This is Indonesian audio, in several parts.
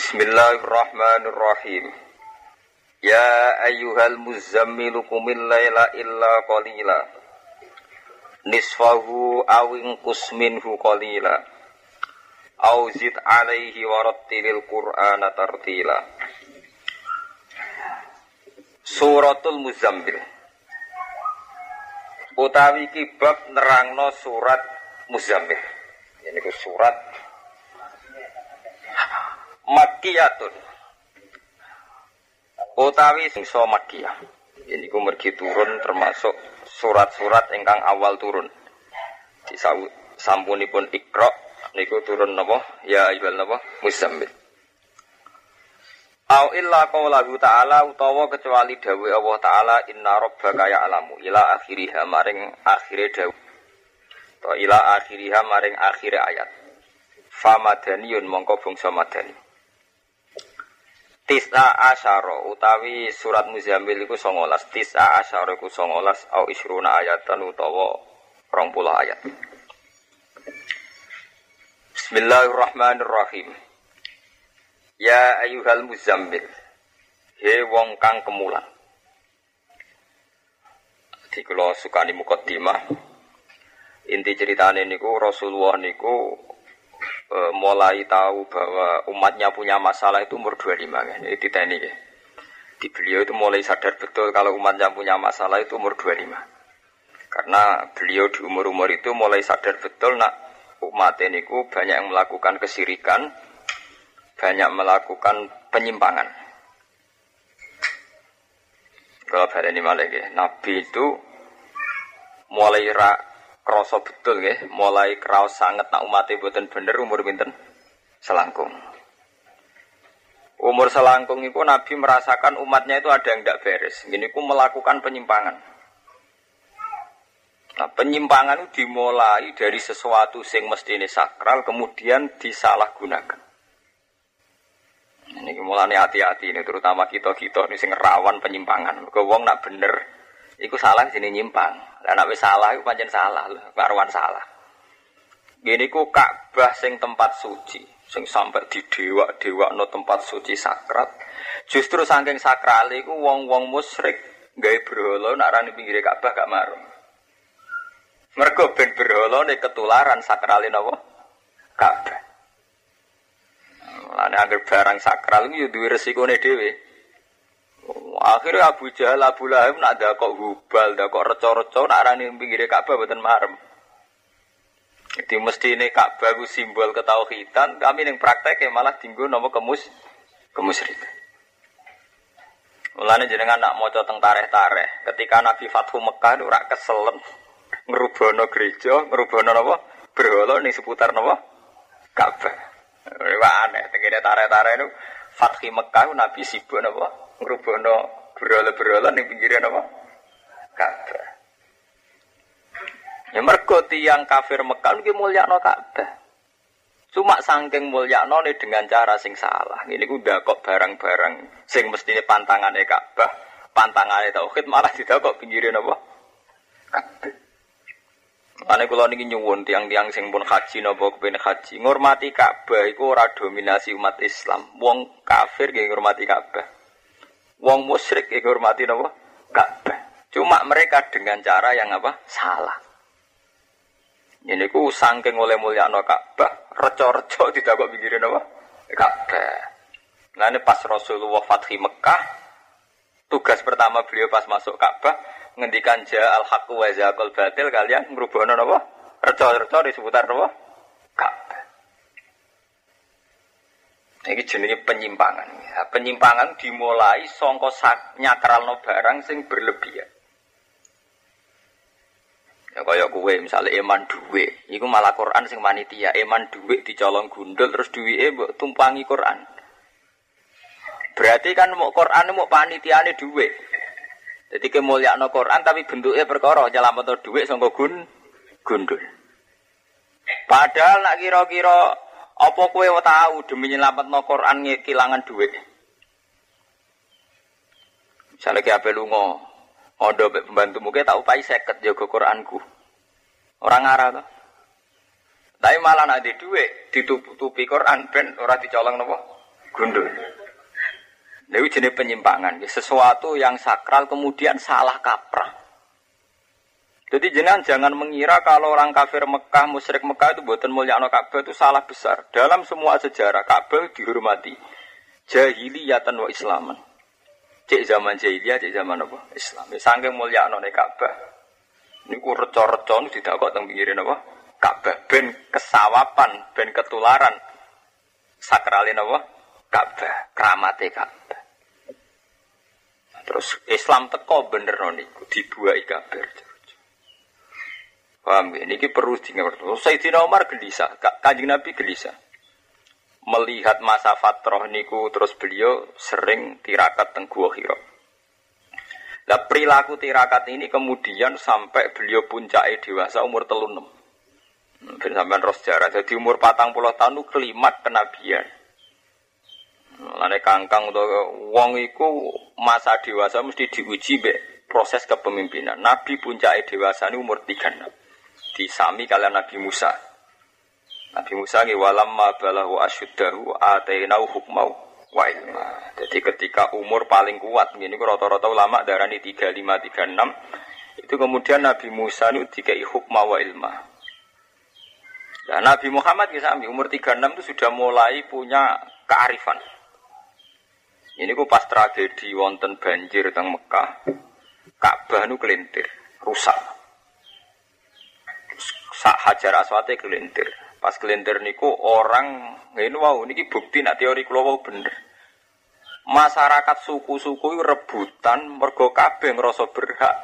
Bismillahirrahmanirrahim. Ya ayyuhal muzammilu kumil laila illa qalila. Nisfahu awing kusminhu qalila. Au zid alaihi warattilil qur'ana tartila. Suratul Muzammil. Utawi kibab nerangno surat Muzammil. Ini surat Makkiyatun utawi singso Makkiyah ini ku mergi turun termasuk surat-surat ingkang awal turun. Di sampunipun Iqra niku turun napa? Ya ayyuhal napa? Muzammil. Au illa qaulahu ta'ala utawa kecuali dawuh Allah taala inna rabbaka ya'lamu ila akhiriha maring akhire dawuh. To ila akhiriha maring akhire ayat. Famadaniun mongko bangsa madani Tis'a asyara utawi surat Muzammil iku 19 Tis'a asyara iku 19 au isruna ayatan utawa 20 ayat. Bismillahirrahmanirrahim. Ya ayuhal muzammil He wong kang kemulan. Di kula sukani mukaddimah Inti ceritane niku Rasulullah niku e, mulai tahu bahwa umatnya punya masalah itu umur 25 kan. Ini diteni ya. Di beliau itu mulai sadar betul kalau umatnya punya masalah itu umur 25. Karena beliau di umur-umur itu mulai sadar betul nak umat ini ku banyak yang melakukan kesirikan, banyak melakukan penyimpangan. Kalau ini malah ya, Nabi itu mulai ra kroso betul ya, mulai kraos sangat nak umatnya buatan bener umur pinten selangkung. Umur selangkung itu Nabi merasakan umatnya itu ada yang tidak beres. Gini ku melakukan penyimpangan. Nah, penyimpangan itu dimulai dari sesuatu yang mesti ini sakral, kemudian disalahgunakan. Ini mulai hati-hati ini, terutama kita kita ini sing rawan penyimpangan. Kau nak bener, itu salah sini nyimpang. Lah nek salah iku pancen salah lho, karuan salah. Gini ku Ka'bah sing tempat suci, sing sampai di dewa-dewa no tempat suci sakral. Justru saking sakral iku wong-wong musyrik gawe berhala nak rani pinggire Ka'bah gak marung. Mergo ben berhala nek ketularan sakralin apa? Ka'bah. Mulane anggere barang sakral iku yo duwe resikone dhewe. Akhirnya Abu Jahal, Abu Lahab nak ada kok hubal, ada kok reco-reco, nak arani pinggir Ka'bah buatan marem. Jadi mesti ini Ka'bah itu simbol ketauhidan, kami yang praktek malah tinggal nama kemus kemusyrikan. Mulane jenengan nak mau tentang tareh-tareh. Ketika Nabi Fathu Mekah itu rak keselen ngerubono gereja, ngerubono apa? Berhala nih seputar napa? Ka'bah. Wah aneh, tegene tareh-tareh itu Fathi Mekah Nabi sibuk napa? Ngerubono berolah-berolah ning pinggiran apa? Ka'bah. Ya mergo tiyang kafir Mekah niki mulyakno Ka'bah. Cuma saking mulyakno dengan cara sing salah. Ini ku kok barang-barang sing mestine pantangane Ka'bah, pantangane tauhid malah didakok pinggiran apa? Ka'bah. Ane kula niki nyuwun tiang-tiang sing pun haji napa kepen haji, ngurmati Ka'bah iku ora dominasi umat Islam. Wong kafir nggih ngurmati Ka'bah. Wong musyrik iku hormati napa? Ka'bah. Cuma mereka dengan cara yang apa? Salah. Ini ku sangking oleh mulia no Ka'bah, reco-reco tidak kok pikirin apa? Ka'bah. Nah ini pas Rasulullah Fathi Mekah, tugas pertama beliau pas masuk Ka'bah, ngendikan ja al haqu wa batil kalian ngrubah apa? Reco-reco di seputar apa? Ka'bah. Ini jenisnya penyimpangan. Ya, penyimpangan dimulai songko no barang sing berlebihan. Ya kaya kue misalnya eman duwe, iku malah Quran sing manitia eman duwe dicolong gundul terus duwe mbok tumpangi Quran. Berarti kan mau Quran mau panitiane duwe. Jadi no Quran tapi bentuknya perkara nyelametno duwe sangka gun gundul. Padahal nak kira-kira apa kue tahu demi no Quran kehilangan duit? Misalnya kayak apa lungo, odo pembantu mungkin tahu pai seket jaga Quranku. Orang arah tuh. Tapi malah nak di duit ditutupi Quran ben ora dicolong nopo gundul. Lalu jenis penyimpangan, sesuatu yang sakral kemudian salah kaprah. Jadi jenengan jangan mengira kalau orang kafir Mekah, musyrik Mekah itu buatan mulia Ka'bah itu salah besar. Dalam semua sejarah Ka'bah dihormati. Jahiliyatan wa Islaman. Cek zaman jahiliyah, cek zaman apa? Islam. Sangking mulia Ka'bah. Ini ku reco-reco tidak kok pikirin apa? Ka'bah. Ben kesawapan, ben ketularan. Sakralin apa? Ka'bah. Keramate Ka'bah. Terus Islam teko bener niku dibuai kabeh. Paham ya? Ini perlu diingat. Sayyidina Umar gelisah, kanjeng Nabi gelisah. Melihat masa fatroh niku terus beliau sering tirakat teng Gua Hira. Nah, perilaku tirakat ini kemudian sampai beliau puncak dewasa umur telun enam. Ben sampean roh sejarah. Jadi umur patang puluh tahun itu kelimat kenabian. Lane kangkang untuk wong iku masa dewasa mesti diuji be proses kepemimpinan. Nabi puncak dewasa ini umur tiga enam disami kalian Nabi Musa. Nabi Musa ngi walam ma balahu asyuddahu atainau hukmau wa ilma. Jadi ketika umur paling kuat ini rata-rata ulama darani 35 36 itu kemudian Nabi Musa itu dikai hukma wa ilma. Nah, Nabi Muhammad sami umur 36 itu sudah mulai punya kearifan. Ini ku pas tragedi wonten banjir teng Mekah, Ka'bah nu kelintir, rusak sak hajar aswate kelintir. Pas kelintir niku orang ini wow niki bukti nak teori kula wow bener. Masyarakat suku-suku rebutan mergo kabeh ngrasa berhak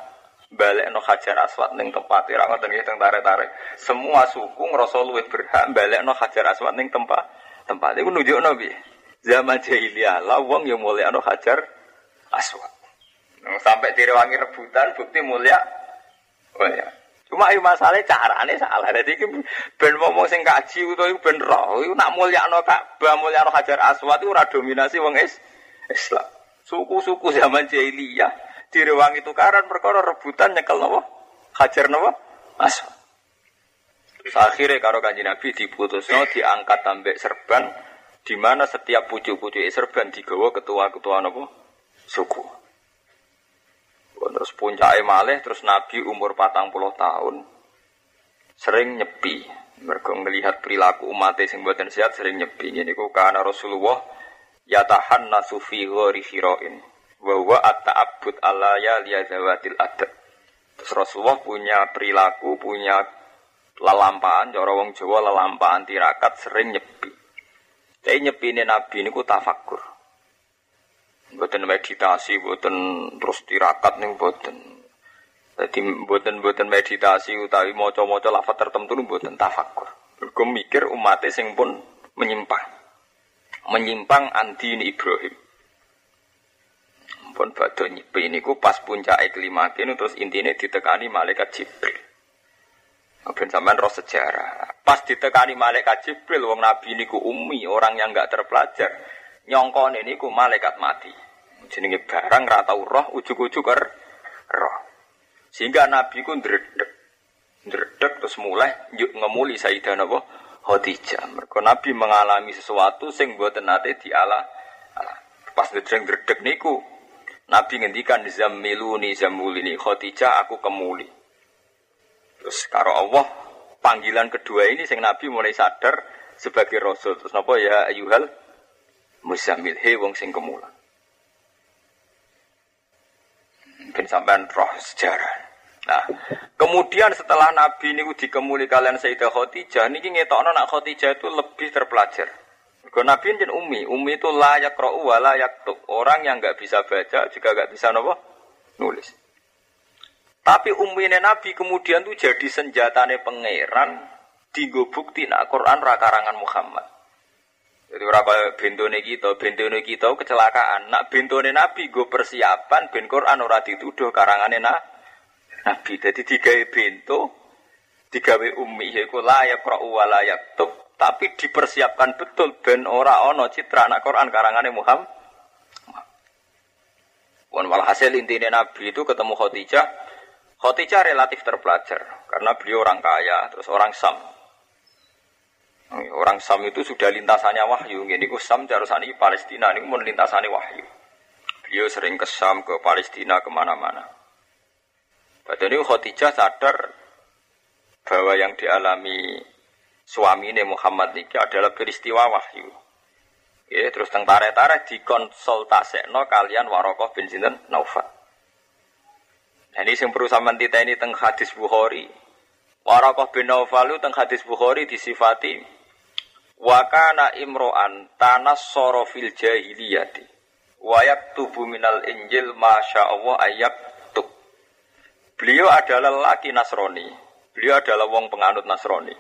balik no hajar aswad ning tempat ira ngoten nggih teng tarik-tarik. Semua suku ngrasa luwih berhak balik no hajar aswad ning tempat tempat iku nunjukno piye? Zaman jahiliyah lah wong yang no hajar aswad. Sampai direwangi rebutan bukti mulia. Oh ya. Cuma ayo masalah carane salah. Jadi ben ngomong sing kaji utawa ben roh, iku nak mulyakno Ka'bah, mulyakno Hajar Aswad iku ora dominasi wong is Islam. Suku-suku zaman jahiliyah direwangi tukaran perkara rebutan nyekel napa? Hajar napa? Aswad. Akhirnya karo kanji Nabi diputusno diangkat tambek serban di mana setiap pucuk-pucuk serban digawa ketua-ketua napa? Suku. Terus puncak malih terus Nabi umur patang puluh tahun sering nyepi. Mereka melihat perilaku umat yang buatan sehat sering nyepi. Ini kok karena Rasulullah yatahan nasufi ghori. Bahwa at-ta'abud ala ya liyazawatil adat. Terus Rasulullah punya perilaku, punya lelampaan, cara wong Jawa lelampaan tirakat sering nyepi. Tapi nyepi ini Nabi ini ku tafakur. Buatan meditasi, buatan terus tirakat nih buatan. Jadi buatan buatan meditasi utawi moco-moco lafaz tertentu nih buatan tafakur. Gue mikir umatnya sing pun menyimpang, menyimpang anti Ibrahim. Pun bado nyipi ini ku pas puncak kelima kini terus intinya ditekani malaikat Jibril. Ben sampean roh sejarah. Pas ditekani malaikat Jibril, wong Nabi ini ku umi, orang yang nggak terpelajar nyongkone niku malaikat mati. Jenenge barang ra tau roh ujug-ujug roh. Sehingga Nabi ku ndredeg. Ndredeg terus mulai yuk ngemuli Sayyidah napa Khadijah. Mergo Nabi mengalami sesuatu sing mboten nate diala. Pas ndredeg niku Nabi ngendikan zammiluni zammulini Khadijah aku kemuli. Terus karo Allah panggilan kedua ini sing Nabi mulai sadar sebagai rasul. Terus napa ya ayuhal Musamil he wong sing kemulan. Ben sampean roh sejarah. Nah, kemudian setelah Nabi ini dikemuli kalian Sayyidah Khadijah, niki ngetokno nak Khadijah itu lebih terpelajar. Kalau Nabi ini umi, umi itu layak roh layak tuk. Orang yang nggak bisa baca juga nggak bisa nopo nulis. Tapi umi ini Nabi kemudian tuh jadi senjatane pangeran digo bukti nak Quran rakarangan Muhammad. Jadi ora kaya bentone kita, bentone kita kecelakaan. Nak bentone Nabi gue persiapan ben Quran ora dituduh karangane na Nabi. Jadi digawe bento, digawe ummi yaiku layak qra'u wa layak tub, tapi dipersiapkan betul ben ora ono citra nak Quran karangane Muhammad. Wan walhasil intinya Nabi itu ketemu Khadijah. Khadijah relatif terpelajar karena beliau orang kaya, terus orang Sam. Orang Sam itu sudah lintasannya wahyu. Ini ku Sam jarusani Palestina ini mau lintasannya wahyu. Beliau sering ke Sam, ke Palestina, ke mana-mana. Pada ini Khadijah sadar bahwa yang dialami suami ini Muhammad ini adalah peristiwa wahyu. Ya, terus teng tare-tare dikonsultasekno kalian Warokoh bin Sinten Naufal. Nah, ini yang perlu sama ini teng hadis Bukhari. Warokoh bin Naufal teng hadis Bukhari disifati wakana imro'an tanas sorofil jahiliyati wayak tubuh minal injil masya Allah ayak tuk. Beliau adalah laki Nasrani. Beliau adalah wong penganut Nasrani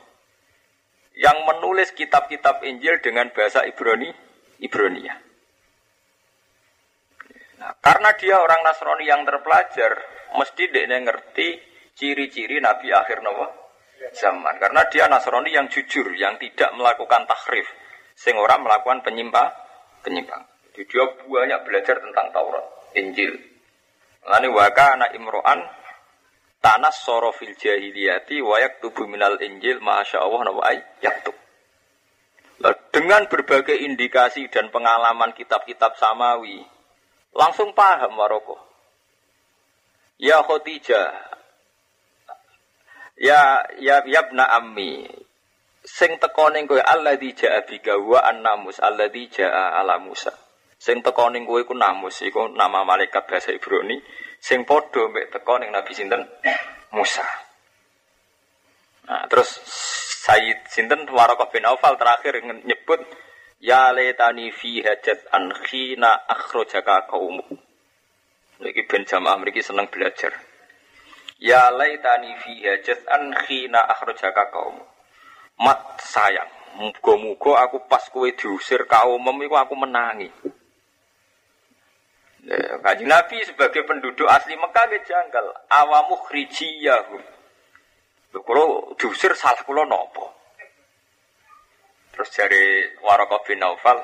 yang menulis kitab-kitab Injil dengan bahasa Ibrani Ibronia. Nah, karena dia orang Nasrani yang terpelajar, mesti dia ngerti ciri-ciri Nabi akhir Nawa zaman. Karena dia Nasrani yang jujur, yang tidak melakukan tahrif, sing orang melakukan penyimpang, penyimpang. Dia banyak belajar tentang Taurat, Injil. Lalu waka anak Imro'an tanas sorofil jahiliyati wayak tubuh minal Injil masya Allah nawa yaktub. Dengan berbagai indikasi dan pengalaman kitab-kitab samawi, langsung paham Maroko. Ya Khotijah, ya ya yabna ammi, sing tekoning kowe alladzi jaa bika wa annamus alladzi jaa ala Musa. Sing tekoning kowe iku namus iku nama malaikat bahasa Ibrani, sing padha mek tekoning Nabi sinten Musa. Nah, terus Sayyid Sinten Warokoh bin Aufal terakhir nyebut Ya letani fi hajat an khina akhrojaka kaumu. Lagi ben jamaah mereka senang belajar. Ya letani fi hajat an khina akhrojaka kaumu. Mat sayang, muga-muga aku pas kowe diusir kaum iku aku menangi. Ya, Kaji Nabi sebagai penduduk asli Mekah ke janggal. Awamu khrijiyahum. Kalau diusir salah kulo nopo. Terus dari Warokoh bin Naufal,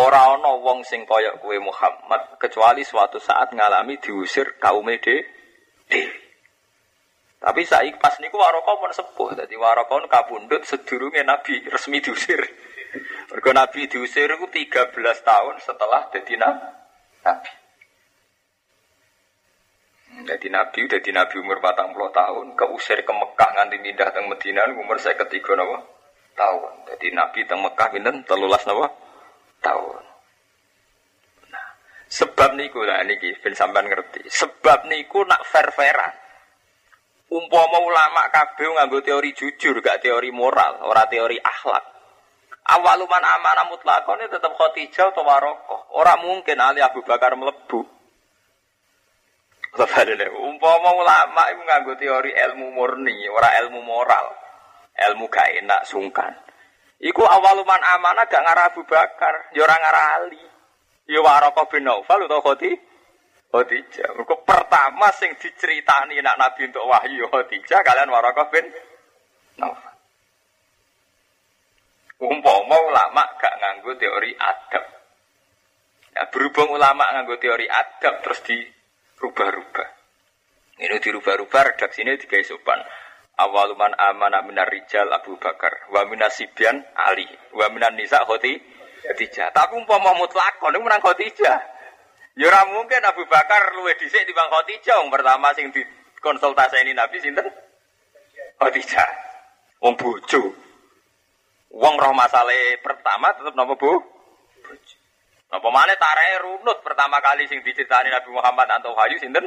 ora ana wong sing kaya kue Muhammad kecuali suatu saat ngalami diusir kaum de dewi. Tapi saya pas niku Warokoh pun sepuh, jadi Warokoh kabundut sedurunge Nabi resmi diusir. Mergo Nabi diusir itu 13 tahun setelah jadi Nabi. Jadi Nabi udah di Nabi umur batang puluh tahun, keusir ke Mekah nganti pindah ke Medina umur saya ketiga nawa tahun. Jadi Nabi teng Mekah pinten telulas nawa tahun. Nah, sebab niku lah niki ben sampean ngerti. Sebab niku nak fair-fairan. Umpama ulama kabeh nganggo teori jujur, gak teori moral, ora teori akhlak. Awaluman amanah mutlakone tetap Khadijah atau Warokoh. Orang mungkin Ali Abu Bakar melebu. Umpama ulama itu nganggo teori ilmu murni, ora ilmu moral. Ilmu gak enak sungkan. Iku awaluman amanah gak ngarah Abu Bakar, ya ora ngarah Ali. Ya Waraqah bin Naufal utawa Khoti Khadijah. Mergo pertama sing diceritani nak Nabi untuk wahyu Khadijah kalian Waraqah bin Naufal. Umpama ulama gak nganggo teori adab. Ya, berhubung ulama nganggo teori adab terus di rubah-rubah. Ini dirubah-rubah redaksi ini tiga sopan. Awaluman amana minar rijal Abu Bakar, wa minasibian Ali, wa minan nisa Khadijah. Tapi umpama mutlak, ini menang Khadijah. Ya mungkin Abu Bakar luwe dhisik timbang Khadijah. Yang pertama sing dikonsultasi ini Nabi sinten? Khadijah. Wong bojo. Wong roh masalah pertama tetap nama bu? Bojo. Nah, pemane tarai runut pertama kali sing diceritani Nabi Muhammad atau Wahyu sinten?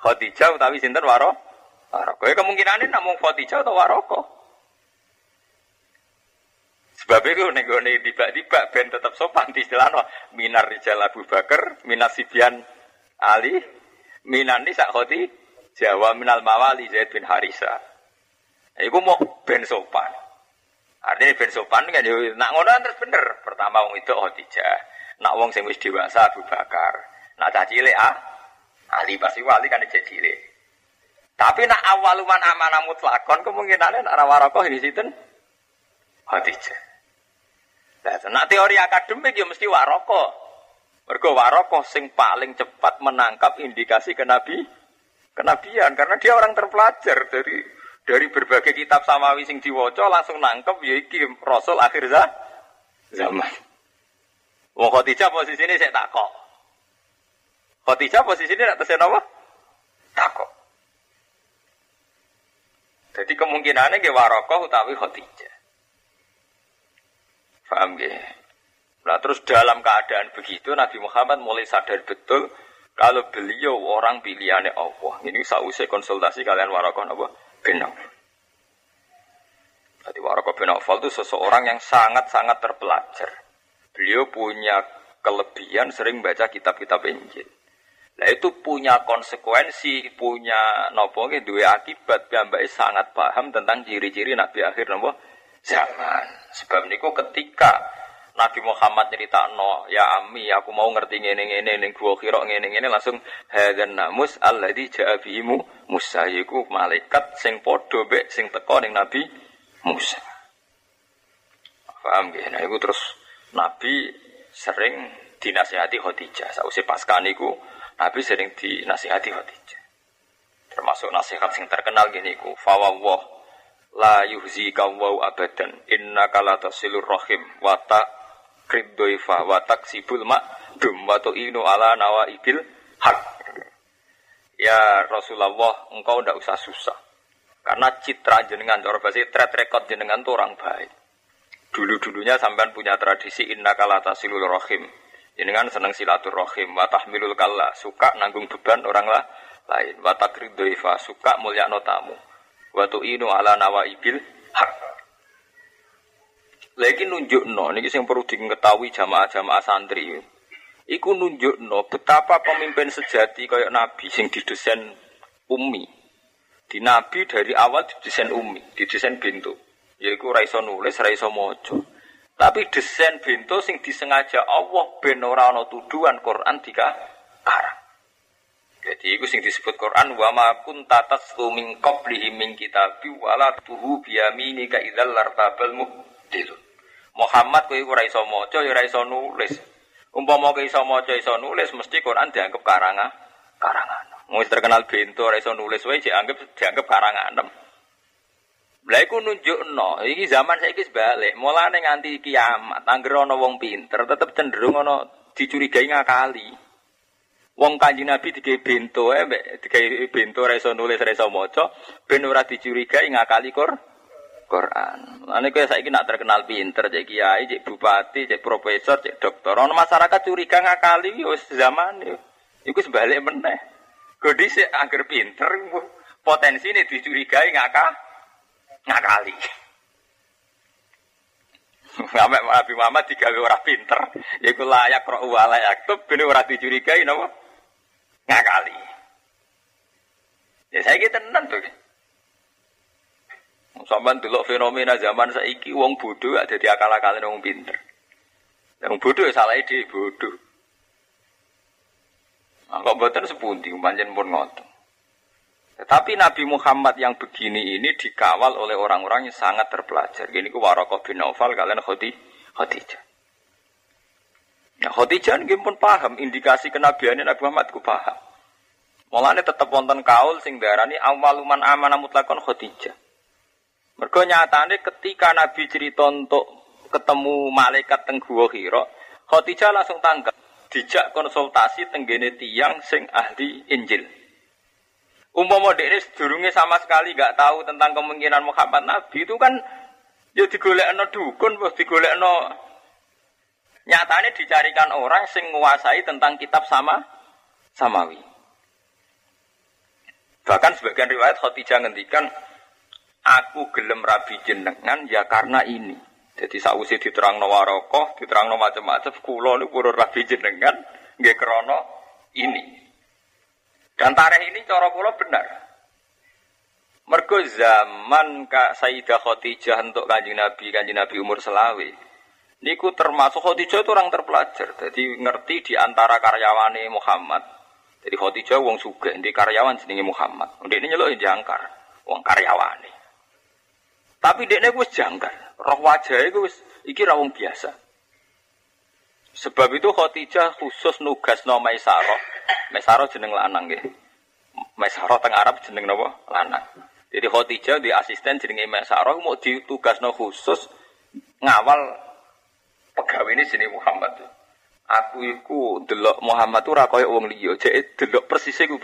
Khadijah utawi sinten waro? Waroko. Ya kemungkinan ini namun Khadijah atau Waroko. Sebab itu nih gue tiba-tiba ben tetap sopan di istilah no. Minar Rijal Abu Bakar, minas Sibian Ali, minan Nisa Khoti, Jawa minal Mawali Zaid bin Harisa. Iku mau ben sopan. Artinya ben sopan kan yo nak ngono terus bener. Pertama wong itu Khadijah, Nak wong sing wis dewasa Abu Bakar. Nak cah cilik ah Ali pasti wali kan cek cilik. Tapi nak awaluman amanah mutlakon kemungkinan nak rawarokoh ini sinten Khadijah. Nah, nak teori akademik ya mesti waroko. Mergo waroko sing paling cepat menangkap indikasi kenabi kenabian karena dia orang terpelajar dari dari berbagai kitab samawi sing diwaca langsung nangkep ya iki rasul akhir zaman. Wong Khadijah posisine saya takok. Khadijah posisine nek tesen apa? Takok. Jadi kemungkinannya ke Warokoh utawi Khadijah. Paham gak? Nah terus dalam keadaan begitu Nabi Muhammad mulai sadar betul kalau beliau orang pilihannya Allah. Ini sausai konsultasi kalian Warokoh apa? Benang. Jadi Warokoh bin Aufal itu seseorang yang sangat-sangat terpelajar. Beliau punya kelebihan sering baca kitab-kitab Injil. Nah itu punya konsekuensi, punya nopo dua akibat piyambake sangat paham tentang ciri-ciri nabi akhir nopo zaman. Sebab niku ketika Nabi Muhammad cerita no, ya ami aku mau ngerti ngene ngene ning gua kira ngene ngene langsung hadan namus alladzi ja'a bihimu Musa iku malaikat sing padha sing teko ning Nabi Musa. Paham nggih? Nah iku terus Nabi sering dinasihati Khadijah. Sausé pasca niku Nabi sering dinasihati Khadijah. Termasuk nasihat sing terkenal gini ku, fawwah la yuhzi kawau abadan. Inna kala tasilur rahim. Wa ta kriddoifa wa taksibul mak. Dum wa inu ala nawa ibil hak. Ya Rasulullah, engkau ndak usah susah. Karena citra jenengan, cara bahasa track record jenengan tuh orang baik. Dulu-dulunya sampean punya tradisi inna kala tasilur rahim. Jenengan seneng silaturahim, wa tahmilul kalla, suka nanggung beban orang lah lain, wa takridoifa, suka mulia notamu, wa tu'inu ala nawaibil hak. Lagi nunjuk no, ini yang perlu diketahui jamaah-jamaah santri. Iku nunjuk no, betapa pemimpin sejati kayak Nabi sing didesain umi. Di Nabi dari awal didesain umi, didesain bintu. Yaiku raiso nulis, raiso mojo. Tapi desain bento sing disengaja Allah ben ora tuduhan Quran tiga arah. Jadi itu sing disebut Quran wa ma kunta taslu min qablihi min kitabi wala tuhu bi yaminika idzal lartabal muhdilun. Muhammad kowe ora iso maca ya ora iso nulis. Umpama kowe iso maca iso nulis mesti Quran dianggap karangan karangan. Wis terkenal bento ora iso nulis wae dianggap dianggap karangan. Lah iku nunjukno, iki zaman saiki sebalik. Mulane nganti kiamat, anggere ana wong pinter tetep cenderung ana dicurigai ngakali. Wong Kanjeng Nabi digawe bento mbek digawe bento ora iso nulis ora iso maca, ben ora dicurigai ngakali kor Quran. Ane kowe saiki nak terkenal pinter, cek kiai, cek bupati, cek profesor, cek dokter. Ono masyarakat curiga ngakali wis zaman iku sebalik meneh. Kodi sik angger pinter potensi ini dicurigai ngakak ngakali. Sampai Nabi Muhammad digawe ora pinter, yaiku layak roh wa layak tub ben ora dicurigai napa? Ngakali. Ya saya kita tenan tuh. Sampai dulu fenomena zaman saiki wong bodoh ada di akal-akalin wong pinter. Wong bodoh ya salah ide bodoh. Nah, kok boten sepundi pancen pun ngotot. Tetapi Nabi Muhammad yang begini ini dikawal oleh orang-orang yang sangat terpelajar. Gini ku Warokoh bin Naufal kalian Khodi, Khadijah. Nah Khadijah ini pun paham indikasi kenabiannya Nabi Muhammad ku paham. Mulanya tetap wonten kaul sing darani awaluman amanah mutlakon Khadijah. Mergo nyatane ketika Nabi cerita untuk ketemu malaikat teng Gua Hira, Khadijah langsung tanggap dijak konsultasi tenggene tiang sing ahli Injil. Ini sedurunge sama sekali nggak tahu tentang kemungkinan Muhammad Nabi itu kan ya digolekno dukun, bos digolekno nyatanya dicarikan orang sing menguasai tentang kitab sama samawi. Bahkan sebagian riwayat Khadijah ngendikan aku gelem rabi jenengan ya karena ini. Jadi sausi diterang no warokoh, diterang no macam-macam, kulo niku rabi jenengan, nggih krono ini. Dan tarikh ini cara kula benar. Mergo zaman Kak Sayyidah Khadijah untuk Kanjeng Nabi, Kanjeng Nabi umur selawe. Niku termasuk Khadijah itu orang terpelajar. Jadi ngerti di antara karyawane Muhammad. Jadi Khadijah wong sugih, di karyawan jenenge Muhammad. Ndek ini nyeluk jangkar, wong karyawane. Tapi dekne wis jangkar. Roh wajah iku wis iki ra wong biasa. Sebab itu Khadijah khusus nugas no Maisarah. Maisarah jeneng lanang nggih. Maisarah teng Arab jeneng napa? Lanang. Jadi Khadijah di asisten jenenge Maisarah mau ditugasno khusus ngawal pegawai ini sini Muhammad. Aku iku delok Muhammad ora kaya wong liya, jek delok persisnya ku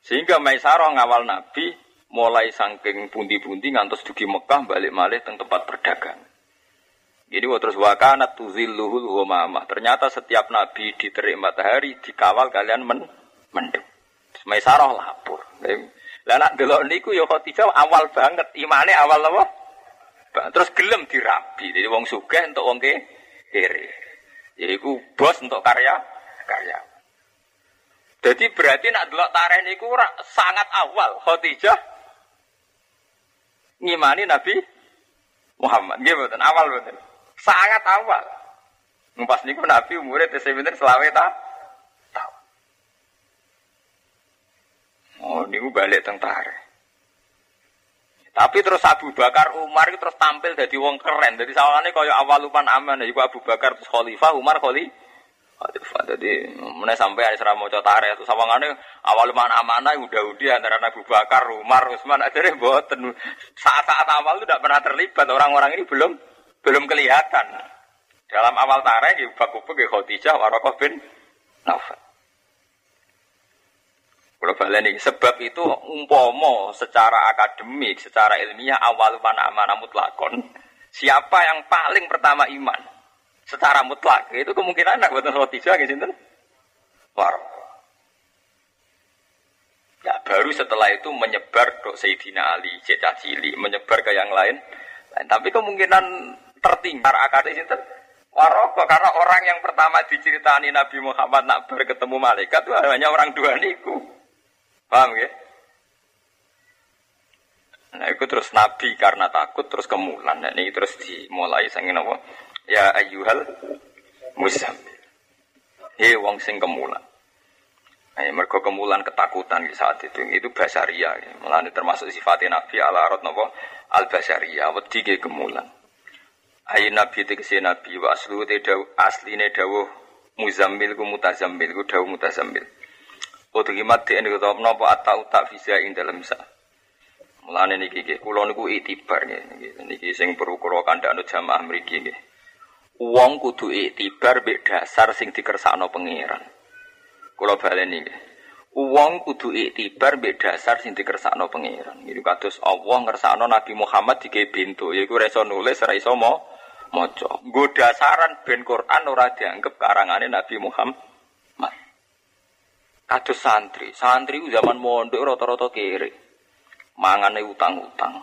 Sehingga Maisarah ngawal Nabi mulai saking pundi-pundi ngantos dugi Mekah balik malih teng tempat berdagang. Jadi terus wakanat tuzilluhul ghamamah. Ternyata setiap nabi diterik matahari dikawal kalian men mendung. Maisarah lapor. Lah nak delok niku ya Khadijah awal banget imane awal apa? Terus gelem dirabi. Jadi wong sugih untuk wong kere. Yaiku bos untuk karya karya. Jadi berarti nak delok tareh niku sangat awal Khadijah ngimani Nabi Muhammad. Nggih mboten awal mboten. Sangat awal. Pas niku Nabi umure tesih pinten selawe ta? Tahu. Oh, niku balik tentara. Tapi terus Abu Bakar Umar itu terus tampil jadi wong keren. Jadi sawangannya kaya awal lupan aman. Jadi Abu Bakar terus khalifah, Umar khalifah. Jadi mana sampai ada serah mau cotare. Terus sawangannya awal lupan amanah udah udah antara Abu Bakar, Umar, Utsman. Akhirnya boten. Saat-saat awal itu tidak pernah terlibat. Orang-orang ini belum belum kelihatan. Dalam awal tarikh ya ubah-ubah ya Khadijah bin. Baleni sebab itu umpomo secara akademik, secara ilmiah awal mana mana mutlakon. Siapa yang paling pertama iman secara mutlak itu kemungkinan anak buatan Khadijah gitu kan? Warokoh. Ya baru setelah itu menyebar ke Sayyidina Ali, Cecah Cili, menyebar ke yang lain. Tapi kemungkinan tertinggal akadis itu waroko karena orang yang pertama diceritani Nabi Muhammad nak berketemu malaikat itu hanya orang dua niku paham ya? Nah itu terus Nabi karena takut terus kemulan. Nah, ini terus dimulai sangin apa? Ya ayuhal musamil he wong sing kemulan. Nah, mereka kemulan ketakutan di saat itu. Itu basaria ya. malah termasuk sifatnya Nabi ala rot nopo al basaria wedi kemulan. Ayi nabi tegese nabi wa aslu te daw asline dawuh muzammil ku mutazammil ku dawuh mutazammil. Utukimat di ini kata menapa atau tak bisa ing dalam sa. Mulane niki nggih kula niku itibar nggih niki sing perlu kula kandhakno jamaah mriki nggih. Wong kudu itibar mbek dasar sing dikersakno pangeran. Kula baleni nggih. Wong kudu iktibar mbek dasar sing dikersakno pangeran. Iki kados Allah ngersakno Nabi Muhammad dike bintu, yaiku ora iso nulis, ora iso maca. Nggo dasaran ben Quran ora dianggap karangane Nabi Muhammad. Kados santri, santri zaman mondok rata-rata kere. Mangane utang-utang.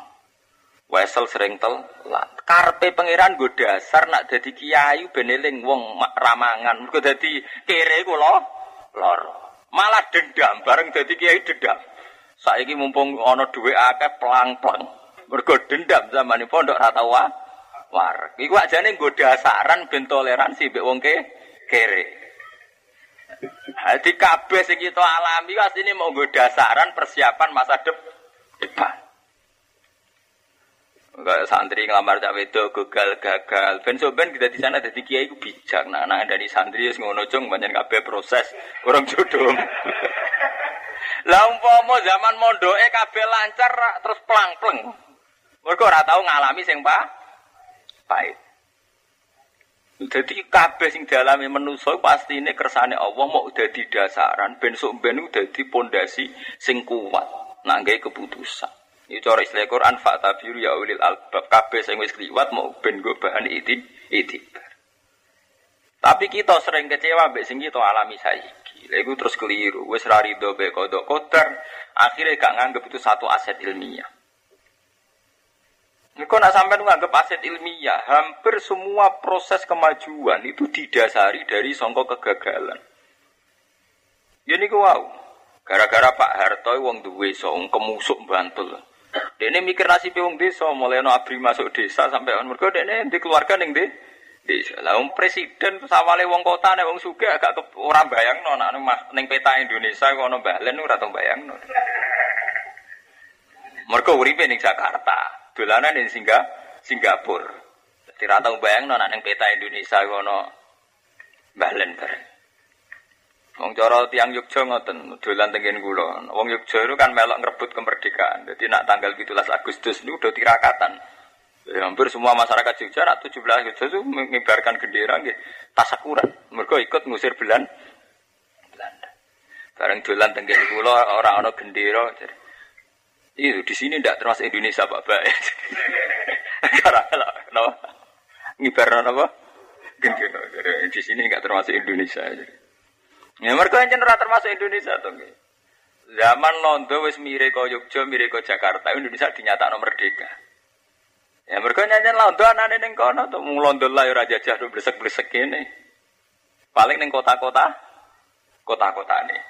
Wesel sering telat. Karpe pangeran nggo dasar nak dadi kiai ben eling wong ramangan. Mergo dadi kere lho lara. Malah dendam bareng dadi kiai dendam. Saiki mumpung ana dhuwit akeh plang-plang. Mergo dendam zaman pondok ora tau war. Iku ajane nggo dasaran ben toleransi mbek wong ke kere. Hadi kabeh sing kita alami mau nggo dasaran persiapan masa depan. Enggak santri ngelamar cawe itu gagal gagal. Ben so ben kita di sana jadi kiai ku bijak. Nah, nah dari santri wis ngono cung banyak kabeh proses orang jodoh. Lah umpama zaman mondoke kabeh lancar terus plang-pleng. Mergo ora tau ngalami sing pak pahit. Jadi kabeh sing dialami manusa pasti ini kersane Allah mau dadi dasaran ben sok ben dadi pondasi sing kuat nangge keputusan. Ini cara istilah Quran fa'tabiru ya ulil albab kabeh sing wis kliwat mau ben go bahan iti itibar. Tapi kita sering kecewa mbek sing kita alami saiki. Lha terus keliru, wis ra rido mbek kodok kotor, akhirnya gak nganggep itu satu aset ilmiah. Kau nak sampai nganggap aset ilmiah, hampir semua proses kemajuan itu didasari dari songkok kegagalan. Jadi ya wow, gara-gara Pak Harto wong duwe song kemusuk bantul. Dene mikir nasib wong desa, mulai no abri masuk desa sampai on mergo dene di keluarga ning di desa. Lah wong presiden awale wong kota nek wong sugih agak ora bayangno nek ning peta Indonesia ono balen ora tau bayangno. Mergo uripe ning Jakarta dolanan di Singga, Singapura. Jadi rata bayang nona neng peta Indonesia kono balen bareng. Wong cara tiang Yogja ngoten, dolan tengen kula. Wong Yogja itu kan melok ngerebut kemerdekaan. Jadi nak tanggal 17 Agustus ini udah tirakatan. Ya, hampir semua masyarakat Jogja nak 17 Agustus itu mengibarkan bendera nggih tasakuran. Mereka ikut ngusir Belan. Belanda. Bareng dolan tengen kula orang ana gendera. Itu di sini tidak termasuk Indonesia Bapak. Karena no, ngibar apa? Di sini nggak termasuk Indonesia. Ya mereka yang ora termasuk Indonesia tuh. Zaman Londo wis mire kok Yogyo, mire kok Jakarta, Indonesia dinyatakno merdeka. Ya mereka nyanyian Londo anane ning kono tuh mung Londo lah ora jajah blesek-blesek kene. Paling ning kota-kota kota-kota nih.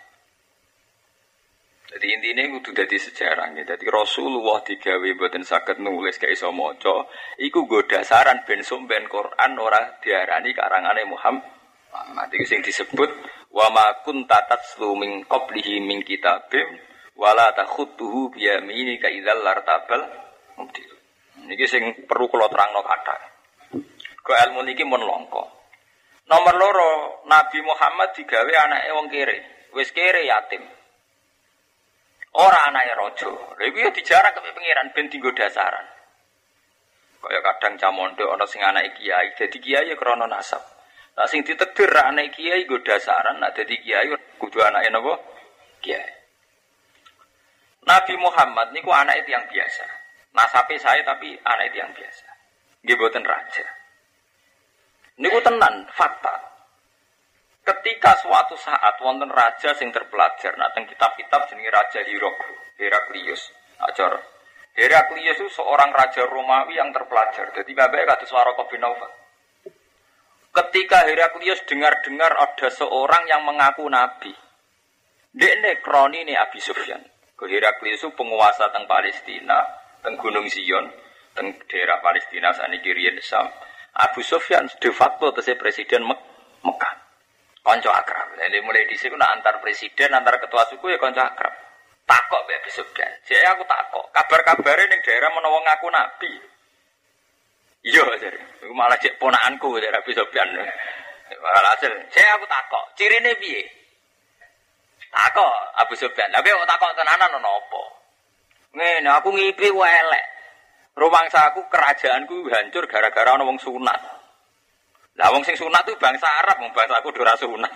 Jadi intinya kudu dadi sejarah nih. Jadi Rasulullah digawe buatin sakit nulis kayak iso maca, iku go dasaran ben sumben Quran ora diarani karangane Muhammad. Muhammad itu sing disebut wa ma kunta tatslu min qablihi min kitabim wala takhutuhu bi yaminika idzal lartabal mubtil. Niki sing perlu kula terangno kathah. Go ilmu niki. Nomor loro, Nabi Muhammad digawe anake wong kere. Wis kere yatim. Ora anake raja. Lha iku ya dijarah ke pengiran ben dienggo dasaran. Kaya kadang camondo ana sing anake kiai, dadi kiai ya krana nasab. Nah sing ditegir anak kiai gue dasaran, nak jadi kiai kudu anak napa? Kiai. Nabi Muhammad niku anak itu yang biasa. Nasape saya tapi anak itu yang biasa. Nggih boten raja. Niku tenan fakta. Ketika suatu saat wonten raja sing terpelajar, nah teng kitab-kitab jenenge Raja Hirok, Heraklius. Ajar Heraklius itu seorang raja Romawi yang terpelajar. Jadi bapak Waraka bin Naufal. Ketika Heraklius dengar-dengar ada seorang yang mengaku nabi. Dekne kroni ini Abi Sufyan. Heraklius itu penguasa teng Palestina, teng Gunung Zion, teng daerah Palestina saat ini Sam. Abu Sufyan de facto presiden Mek Mekah. Konco akrab. Jadi mulai di sini antar presiden, antar ketua suku ya konco akrab. Takok be Sufyan. Jadi aku takok. Kabar-kabarnya ning daerah menawa ngaku nabi. Iya, jadi. Malah cek ponaanku Rabi Sofyan. Malah hasil, saya aku takok, cirine piye? Takok Abu Sofyan. Tapi aku takok tenanan ono? Ngene, aku ngipi wae elek. Rumangsa aku kerajaanku hancur gara-gara ana wong sunat. Lah wong sing sunat itu bangsa Arab, wong bangsa aku ora sunat.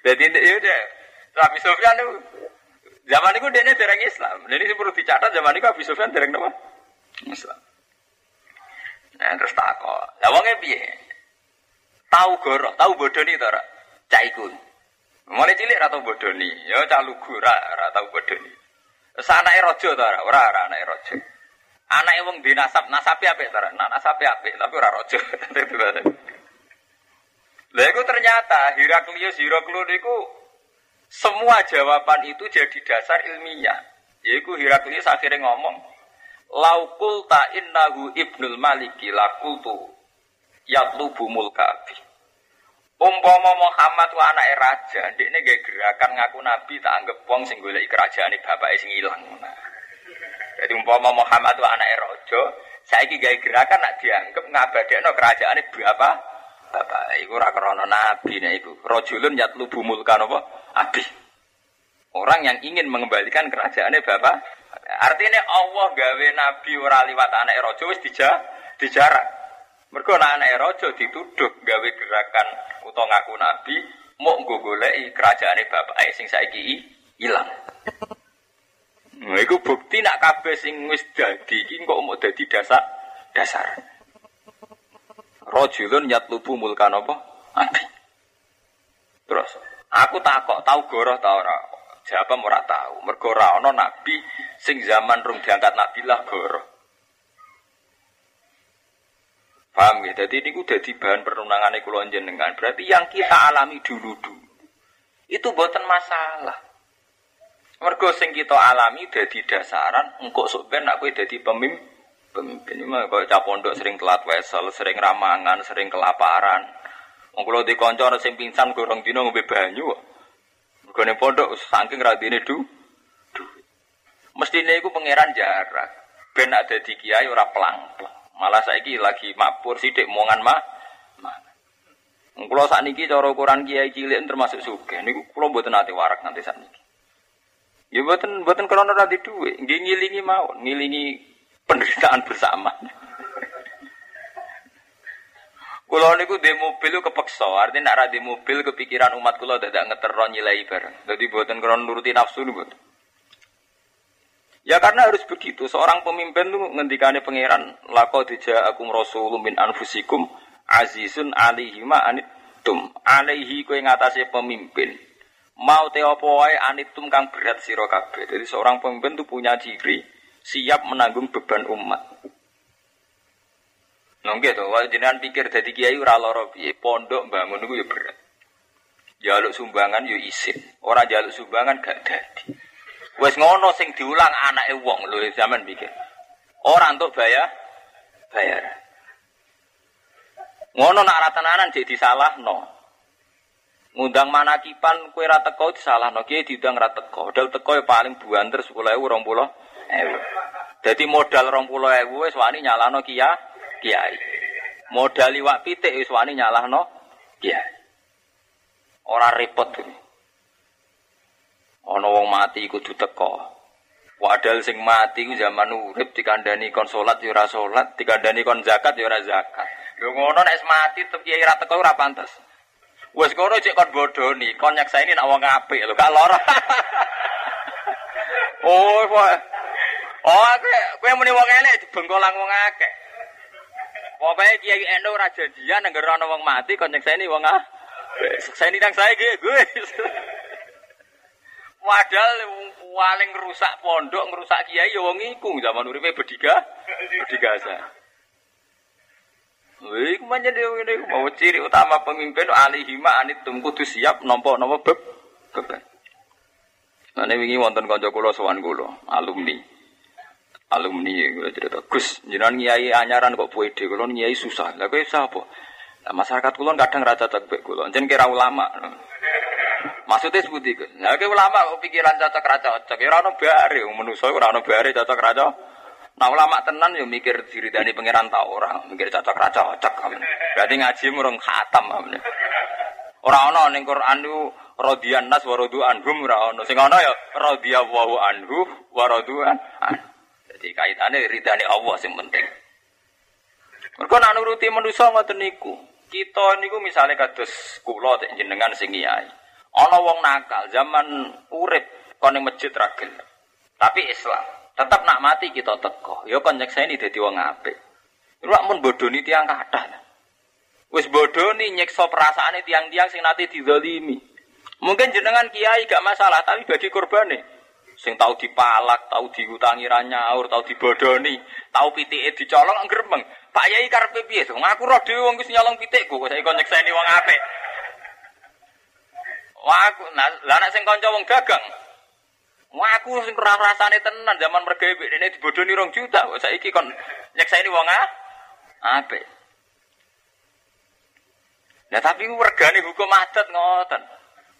Jadi ya udah, Nabi Sofyan itu zaman itu dia dereng Islam. Jadi perlu dicatat zaman itu Abi Sofyan dereng apa? Islam. Nah, terus takok. Lah wonge piye? Tahu goro, tahu bodoni to ora? Cak iku. Mulai cilik ra tau bodoni, ya cak lugu ra ra tau bodoni. Terus anake raja to? Ora ora anake raja. Anake wong di nasab, nasabe apik to? Nah, nasabe apik, tapi ora raja. Lah itu ternyata Heraklius Heraklius itu semua jawaban itu jadi dasar ilmiah. Yaitu Heraklius akhirnya ngomong, Laukul ta innahu ibnul maliki lakultu yatlubu mulkabi. Umpama Muhammad wa anak raja, ini gak gerakan ngaku nabi tak anggap wong sing golek kerajaan bapak sing ilang. Jadi umpama Muhammad wa anak raja, saiki gawe gerakan nak dianggap ngabadekno kerajaan bapak bapak iku ora krana nabi nek iku. Rajulun yatlubu mulkan apa? Abi. Orang yang ingin mengembalikan kerajaannya bapak Artinya Allah gawe nabi ora liwat anak rojo wis dija, dijarak. Mergo anak rojo dituduh gawe gerakan utawa ngaku nabi mau nggo goleki kerajaane bapake sing saiki ilang. Nah, iku bukti nak kabeh sing wis dadi iki kok mau dadi dasar dasar. Rajulun yatlubu mulkan apa? Nabi. Terus aku takok tau goroh ta ora? Siapa ora tahu. Mergo ora ana nabi sing zaman rung diangkat nabi lah goro. Paham ya? Jadi ini udah di bahan perundangan kula jenengan. Berarti yang kita alami dulu-dulu itu buatan masalah. Mergo sing kita alami dadi dasaran engkok sok ben nak kowe dadi pemimpin. Pemimpin ini mah kaya capondok sering telat wesel, sering ramangan, sering kelaparan. Wong kula di kanca sing pingsan gorong dina ngombe banyu. Mergo ning pondok saking radine du. Mestine iku pangeran jarak. Ben ada di kiai ora pelang. Malah saiki lagi mabur sithik mongan mah. Kulo sakniki cara ukuran kiai cilik termasuk sugih. Niku kulo mboten nate warak nanti sakniki. Ya mboten mboten krana nanti nggih ngilingi mawon, ngilingi penderitaan bersama. Kulo niku di mobil kepeksa, artinya nak di mobil kepikiran umat kulo dadak ngeteron nyilai bareng. Jadi buatan krono nuruti nafsu nih buat. Ya karena harus begitu. Seorang pemimpin tuh ngendikane pangeran lako dija akum rasulum min anfusikum azizun alihi ma anitum alaihi kue ngatasi pemimpin. Mau te apa wae anitum kang berat sira kabeh. Jadi seorang pemimpin tuh punya ciri siap menanggung beban umat. Nggih to, wae jenengan pikir dadi kiai ora pondok bangun niku ya berat. Jaluk sumbangan yo isin, ora jaluk sumbangan gak dadi. Wes ngono sing diulang anake wong lho zaman pikir. Ora untuk bayar bayar. Ngono nak ratanan jadi salah no. Ngundang manakipan kue ra teko disalahno, kiai diundang ra teko. Dal teko ya paling buanter 10.000 20.000. Jadi modal 20.000 wis wani nyalano kiai kiai. Modal liwak pitik wis wani nyalahno kiai. Ora repot. Ana wong mati kudu teko. Wadal sing mati ku zaman urip dikandani kon salat ya ora salat, dikandani kon zakat ya ora zakat. Ngono nek mati tetep kiai ra teko ora pantes. Wes kono cek kon bodoni, kon nyakseni nek wong apik lho, gak lara. oh, kowe. Oh, kowe kowe muni wong elek dibengkolang wong akeh. Pokoknya kiai endo raja dia nengger ana wong mati kon nyekseni wong ah. Sekseni nang saya gue gue. Wadal paling rusak pondok, ngerusak kiai ya wong iku zaman uripe bediga, bedigasa. Wih, kumanya dia ini mau ciri utama pemimpin alihima anitum kudu siap nompo nompo beb. Nah ini wingi wonten kanca kula sowan kula, alumni. Alumni ya gue cerita. Gus jangan nyai anyaran kok puede kalau nyai susah. Lah gue apa? Nah, masyarakat kulon kadang rata cocok kulon jangan kira ulama. Maksudnya seperti itu nah ulama kok pikiran cocok raja cocok ya orang bare manusia orang bare cocok raja nah ulama tenan yo mikir diri dari pangeran tau orang mikir cocok raja cocok berarti ngaji murung khatam orang ono ning Quran itu rodian nas warodu anhum ora ono sing ono ya radhiyallahu anhu waroduan anhu jadi kaitannya ridhani Allah yang penting. Mereka nak nuruti manusia ngoten niku. Kita niku misalnya kados kula tek jenengan sing iyai. Ana wong nakal zaman urip kon ning masjid ragil. Tapi Islam tetap nak mati kita teko. Ya kon nyekseni dadi wong apik. Ora mun bodoni tiang kathah. Wis bodoni nyekso perasaane tiang-tiang sing nate dizalimi. Mungkin jenengan kiai gak masalah, tapi bagi korbane sing tahu dipalak, tahu diutangi ranyaur, tahu dibodoni, tahu pitike dicolong gremeng. Pak Yai karepe piye? Wong aku roh dhewe wong wis nyolong pitikku, kok saiki nyekseni wong apik. Wah, aku lah nek sing kanca wong dagang. Aku sing ora rasane tenan zaman mergawe dene dibodoni rong juta, kok saiki kon nyekseni wong apik. Nah tapi regane hukum adat ngoten.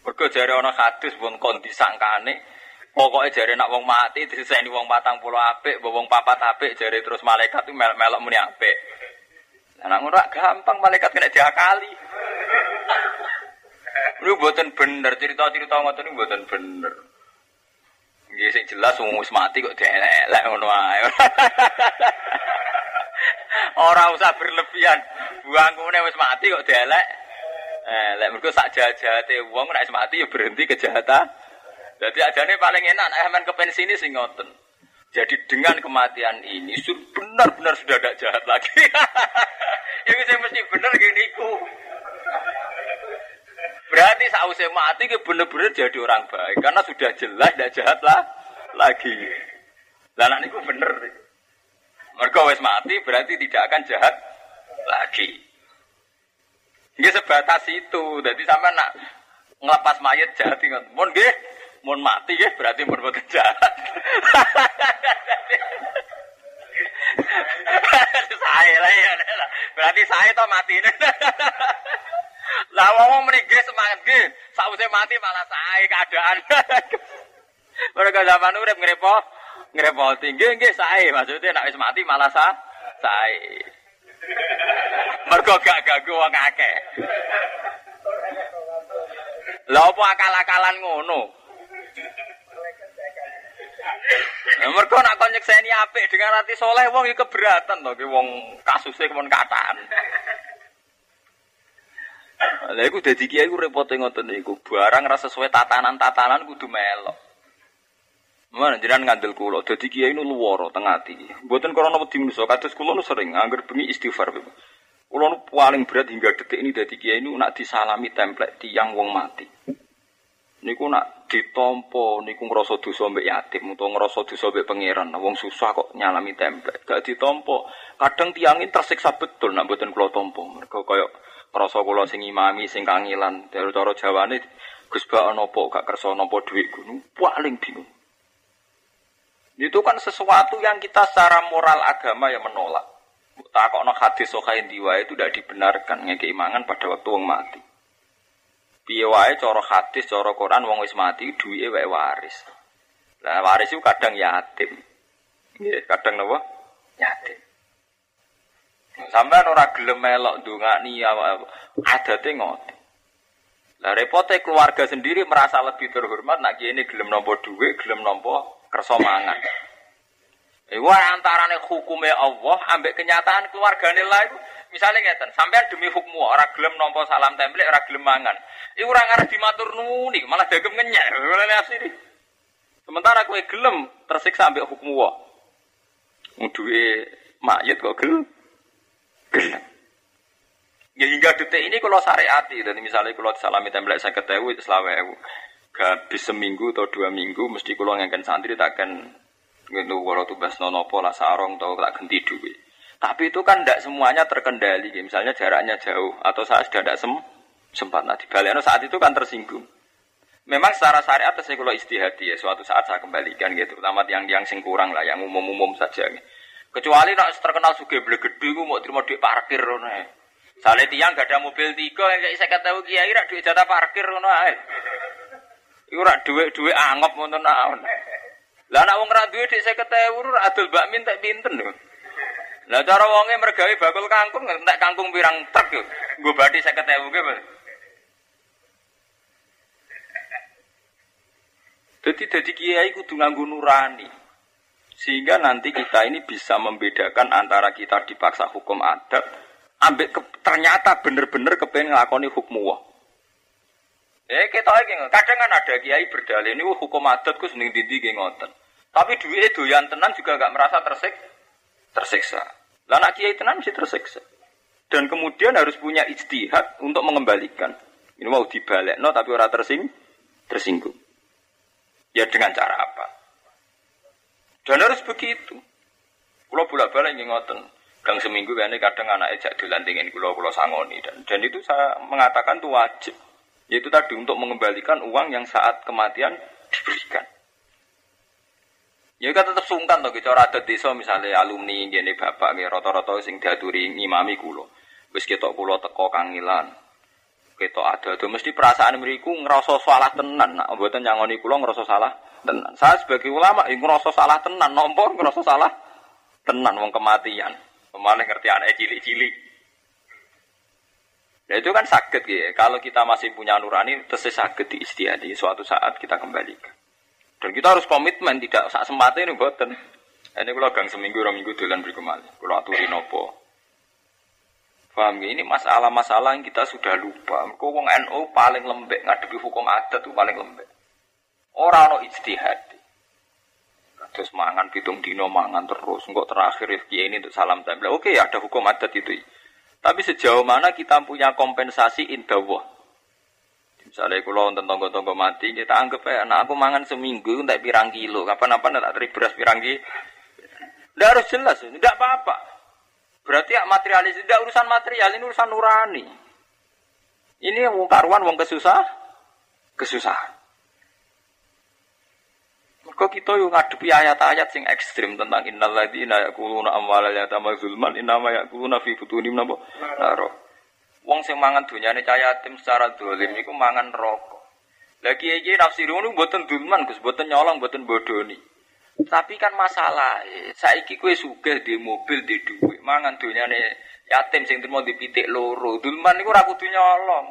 Mergo jare ana hadis pun kon disangkane Pokoknya jari nak wong mati diseseni wong patang pulau apik, wong papat apik jari terus malaikat itu melok melok muni apik. Nah, ora gampang malaikat kena diakali. Ini buatan bener cerita-cerita ngoten ini buatan bener. Nggih sing jelas wong wis mati kok dielek ngono ae. Ora usah berlebihan. Buangkune wis mati kok dielek. Lek mergo sak jahat-jahate wong nek wis mati ya berhenti kejahatan. Jadi ajane paling enak anak ke pensi ini sing ngoten. Jadi dengan kematian ini benar-benar sudah tidak jahat lagi. Yang saya mesti benar gini ku. Berarti sausnya mati ke benar-benar jadi orang baik karena sudah jelas tidak jahat lah lagi. Dan niku bener. Mereka wes mati berarti tidak akan jahat lagi. Ini sebatas itu. Jadi sama nak ngelepas mayat jahat ingat. Mohon Mun mati ya berarti boten jahat. saya lah ya. Berarti saya toh mati ini. Lah wong mriki semangat nggih. Sakwise mati malah saya keadaan. Mereka zaman urip ngrepo ngrepoti nggih nggih saya maksudnya nek wis mati malah sa saya. Mergo gak ganggu wong akeh. Lah apa akal-akalan ngono? Mergo nak kon nyekseni apik dengan hati soleh wong iki keberatan to ki wong kasuse kemon kataan. Lah iku dadi kiai iku repote ngoten niku. Barang rasa sesuai tatanan-tatanan kudu melok. Mana jiran ngandel kulo, dadi kiai nu luworo teng ati. Mboten krana wedi manusa, kados kulo nu sering angger bengi istighfar. Kulo nu paling berat hingga detik ini dadi kiai nu nak disalami template tiang wong mati. Niku nak ditompo niku ngrasa dosa mbek yatim utawa ngrasa dosa mbek pangeran. Wong susah kok nyalami template. Gak ditompo. Kadang tiangin tersiksa betul nak mboten kulo tompo. Mergo koyo Rasa kula sing imami sing kangilan, dari cara Jawane Gus Bak napa gak kersa napa dhuwit gunung, paling bingung. Itu kan sesuatu yang kita secara moral agama yang menolak. Takokno hadis sokain diwa itu tidak dibenarkan ngekeimangan pada waktu wong mati. Piye wae cara hadis, cara Quran wong wis mati duwike wae waris. Lah waris itu kadang yatim. Nggih, kadang napa? Yatim. Sampai ora gelem melok ndongani adate ngoten. Lah repote keluarga sendiri merasa lebih terhormat nak ini gelem nampa dhuwit, gelem nampa kersa mangan. Iku antarane hukume Allah ambek kenyataan keluargane lah iku misalnya ngeten, sampean demi hukum ora gelem nampa salam template, ora gelem mangan. Iku ora ngarep dimatur nuni, malah dagem ngenyek. Asli. Sementara kowe gelem tersiksa ambek hukum Allah. Duwe mayit kok gelem. Ya hingga detik ini kalau syariati, dan misalnya kalau salami template saya ketahui itu selama ewu, habis seminggu atau dua minggu mesti kalau ngangkat santri tak akan gitu kalau tuh bas nono pola sarong atau tak ganti duit. Tapi itu kan tidak semuanya terkendali, misalnya jaraknya jauh atau saat sudah tidak sem sempat nanti balik saat itu kan tersinggung. Memang secara syariat saya kalau istihati ya suatu saat saya kembalikan gitu, terutama yang yang sing kurang lah, yang umum-umum saja. Gitu. Kecuali nak terkenal suge gue mau terima duit parkir ngono ae. Sale tiang gak ada mobil tiga yang saya kata kiai rak duit jatah parkir ngono ae. Iku rak duit-duit angop ngono naon. Lah nak wong ra duit dik 50.000 rak adol bakmin tak pinten lho. Lah cara wonge mergawe bakul kangkung entek kangkung pirang truk yo. Nggo bathi 50.000 ge. Jadi jadi kiai kudu nganggo nurani. Sehingga nanti kita ini bisa membedakan antara kita dipaksa hukum adat, ambek ke, ternyata bener-bener kepengen ngelakoni hukum wah. Eh kita lagi kadang kan ada kiai berdalih ini hukum adat ku seneng dindi ngoten. Tapi duit doyan tenan juga gak merasa tersik, tersiksa. Lah anak kiai tenan mesti tersiksa. Dan kemudian harus punya istihad untuk mengembalikan. Ini mau dibalik, no, tapi orang tersing, tersinggung. Ya dengan cara apa? Dan harus begitu. Kulo bolak balik ngoten. Gang seminggu kan kadang anak ejak dolan dengan kulo kulo sangoni dan dan itu saya mengatakan itu wajib. Yaitu tadi untuk mengembalikan uang yang saat kematian diberikan. Ya kan tetap sungkan toh cara adat desa misalnya alumni gini bapak gini roto-roto sing diaturi ngimami kulo. Wis ketok kulo teko kangilan. Ketok ada tuh mesti perasaan meriku ngerasa salah tenan. Nah, mboten nyangoni kulo ngerasa salah tenan. Saya sebagai ulama yang ngerasa salah tenan, nomor ngerasa salah tenan wong kematian. Pemaling ngerti anak cilik-cilik. Nah itu kan sakit ya. Kalau kita masih punya nurani, terus sakit di istiadi. Suatu saat kita kembalikan. Dan kita harus komitmen, tidak saat sempatnya ini buatan. Ini kalau gang seminggu, orang minggu dolan beri kembali. Kalau aturi nopo. Paham ya? Ini masalah-masalah yang kita sudah lupa. Kau wong NU paling lembek ngadepi hukum adat itu paling lembek. Orang no ijtihad. Terus mangan pitung dino mangan terus. Enggak terakhir Rifki ini untuk salam tempel. Oke ada hukum adat itu. Tapi sejauh mana kita punya kompensasi indawah. Misalnya kalau tentang tonggo-tonggo mati, kita anggap ya, nah aku mangan seminggu, tak pirang kilo. Kapan-kapan tak teri beras pirang kilo. Tidak harus jelas, tidak apa-apa. Berarti ya materialis, tidak urusan material, ini urusan nurani. Ini yang karuan, wong kesusah, kesusahan. Kok kita yang ngadepi ayat-ayat sing ekstrim tentang innal ladzina yaquluna amwalal yatama zulman innama yaquluna fi butunim napa naro. Wong sing mangan dunyane cah yatim secara dolim iku mangan rokok. Lagi iki nafsi ngono mboten dulman Gus, mboten nyolong, mboten bodoni. Tapi kan masalah, saiki kue sugih di mobil di duit, mangan dunyane yatim sing terima dipitik loro. Dulman niku ora kudu nyolong.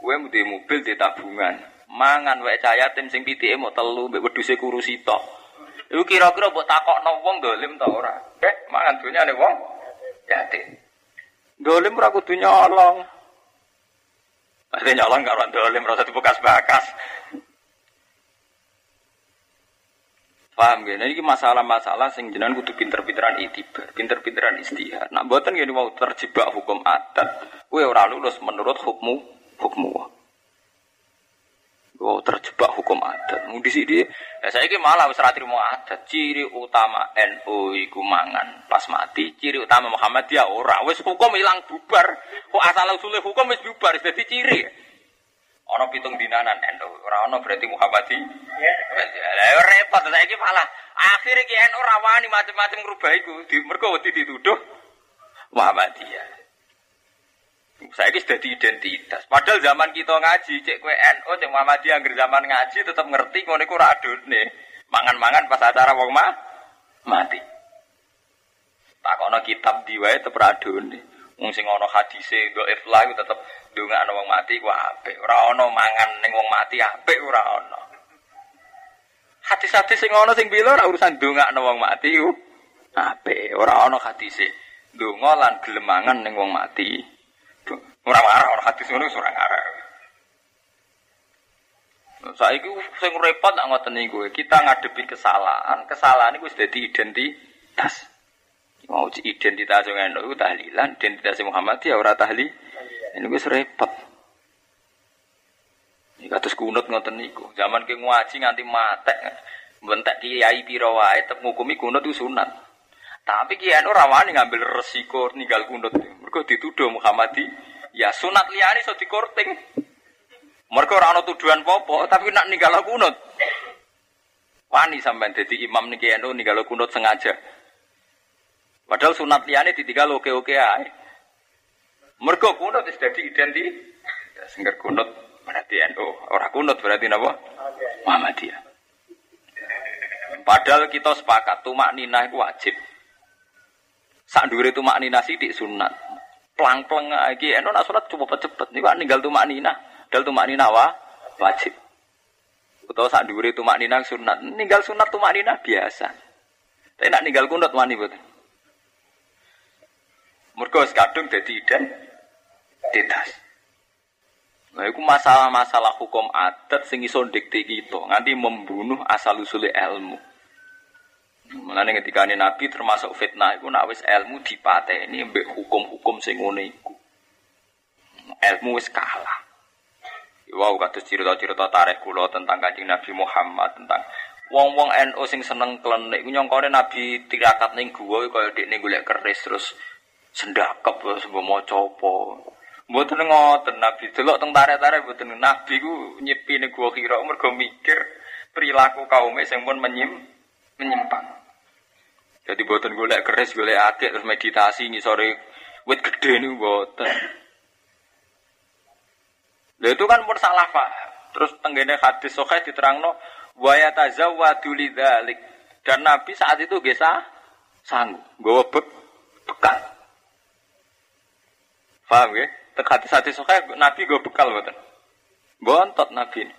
Kowe mudi mobil di tabungan. Mangan wae cahaya tim sing pitike mau telu mbek wedhuse kurusi tok. Iku kira-kira mbok takokno wong dolim ta ora? Eh, mangan dunyane wong yatim. Dolim ora kudu nyolong. Pasti nyolong karo dolim rasa dibekas bakas. Paham gak? Nah, ini masalah-masalah sing jenengan kudu pinter-pinteran itibar, pinter-pinteran istihad. Nak mboten gini mau terjebak hukum adat, kowe ora lulus menurut hukummu, hukummu. Oh, terjebak hukum adat. Mau di sini, ya saya ini malah wis mau adat. Ciri utama NU iku mangan pas mati. Ciri utama Muhammad dia ora. Wis hukum hilang bubar. Kok asal usulnya hukum wis bubar. Jadi ciri. Ono pitung dinanan NU, ora ono berarti Muhammadi. Ya repot saiki malah akhir iki NU ora wani macam-macam ngrubah iku, di mergo wedi dituduh Muhammadiyah. Saya ini sudah identitas. Padahal zaman kita ngaji, cek kue NU, cek Muhammadiyah, agar zaman ngaji tetap ngerti ngono iku nih. Mangan-mangan pas acara wong mah mati. Tak kono kitab diwae tetep nih. Wong sing ana hadise dhaif lah tetep ndongakno wong mati ku apik. Ora ana mangan ning wong mati apik ora ana. Hadis-hadis sing ana sing bila ora urusan ndongakno wong mati ku apik. Ora ana hadise ndonga lan gelem mangan ning wong mati. Ora marah ora hadis ngono ora ngarah. Saiki sing repot nak ngoten niku kita ngadepi kesalahan, kesalahan iku wis dadi identitas. Mau identitas yang NU itu tahlilan, identitas Muhammad ya ora tahli. Ini gue repot. Ini kados kunut ngoten niku. Zaman ke ngaji nganti matek. Bentek kiai piro wae tetep ngukumi kunut itu sunat. Tapi kiai NU rawani ngambil resiko ninggal kunut. Mergo dituduh Muhammadi ya sunat liyane iso dikorting. Mergo ora ana tuduhan popo, tapi nak ninggal kunut. Wani sampean dadi imam niki NU ninggal kunut sengaja. Padahal sunat liane ditinggal oke-oke ae. Mergo kunut wis dadi identitas. Sengger kunut berarti NU, ora kunut berarti napa? Muhammadiyah. Padahal kita sepakat tumak nina itu wajib. Sak dhuwure tumak nina sithik sunat. Plang-plang iki eno nak salat coba cepet niku ninggal tumak nina. Dal tumak nina wa wajib. Utawa sak dhuwure tumak nina sunat. Ninggal sunat tumak nina biasa. Tapi nak ninggal kunut wani betul. Mergo kadung dadi identitas. Nah, itu masalah-masalah hukum adat sing iso dikte kita, nganti membunuh asal usul ilmu. Mulane ketika ini Nabi termasuk fitnah iku nek wis ilmu dipateni mbek hukum-hukum sing ngene iku. Ilmu wis kalah. Wow, kados cerita-cerita tarikh kula tentang Kanjeng Nabi Muhammad tentang wong-wong NU sing seneng klenik nyongkone Nabi tirakat ning guwa kaya dekne golek keris terus sendakep semua mau copo. Mboten ngoten Nabi delok teng tarik-tarik mboten Nabi ku nyepine gua kira mergo mikir perilaku kaum sing pun menyim menyimpang. Jadi mboten golek keris golek akeh terus meditasi ngisore wit gede niku mboten. Lha itu kan pun salah pak. Terus tenggene hadis sahih diterangno wa yatazawwadu lidzalik. Dan Nabi saat itu gesa sanggup nggawa be bekal. Paham ya? Tek hati-hati sokai Nabi gue bekal betul. Bontot Nabi ini.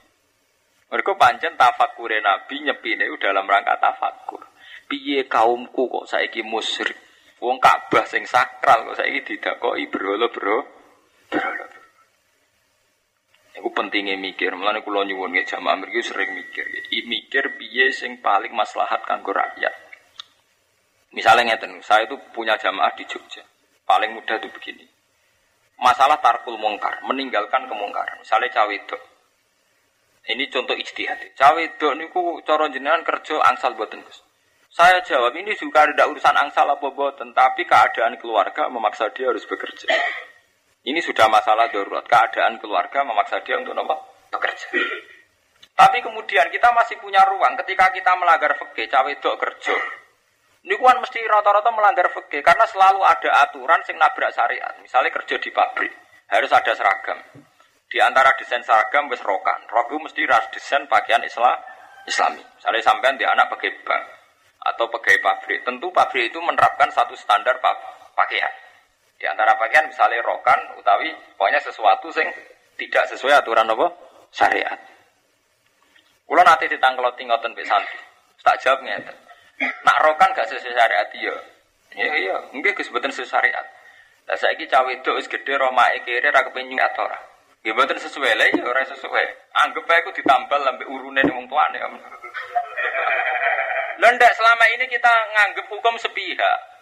Mereka pancen tafakure Nabi nyepine dalam rangka tafakur. Piye kaumku kok saiki musyrik. Wong Ka'bah sing sakral kok saiki didakoki brolo bro. Brolo. Iku pentingnya mikir, mulane kula nyuwun nggih jamaah mriki sering mikir. Mikir piye sing paling maslahat kanggo rakyat. Misalnya ngeten, saya itu punya jamaah di Jogja. Paling mudah itu begini masalah tarkul mungkar, meninggalkan kemungkaran. Misalnya cawe itu. Ini contoh ijtihad. Cawe itu niku cara jenengan kerja angsal buatan Gus. Saya jawab ini juga ada urusan angsal apa buatan, tapi keadaan keluarga memaksa dia harus bekerja. Ini sudah masalah darurat. Keadaan keluarga memaksa dia untuk apa? Bekerja. Tapi kemudian kita masih punya ruang ketika kita melanggar fikih cawe itu kerja. Ini kan mesti rata-rata melanggar fikih karena selalu ada aturan sing nabrak syariat. Misalnya kerja di pabrik harus ada seragam. Di antara desain seragam wis rokan. Mesti ras desain pakaian Islam Islami. Misalnya sampean di anak pakai bank atau pakai pabrik. Tentu pabrik itu menerapkan satu standar pakaian. Di antara pakaian misalnya rokan utawi pokoknya sesuatu sing tidak sesuai aturan apa? Syariat. Kulo nanti ditangkeloti ngoten mbek santri. Tak jawab ngeten. Nak rokan gak sesuai syariat iya. Iya iya, nggih Gus boten sesuai syariat. Lah saiki cawe wedok wis gedhe romake kere ra kepengin atau ora. Nggih boten sesuai lah ya ora sesuai. Anggap ae ku ditambal lambe urune wong tuane. Lendak selama ini kita nganggep hukum sepihak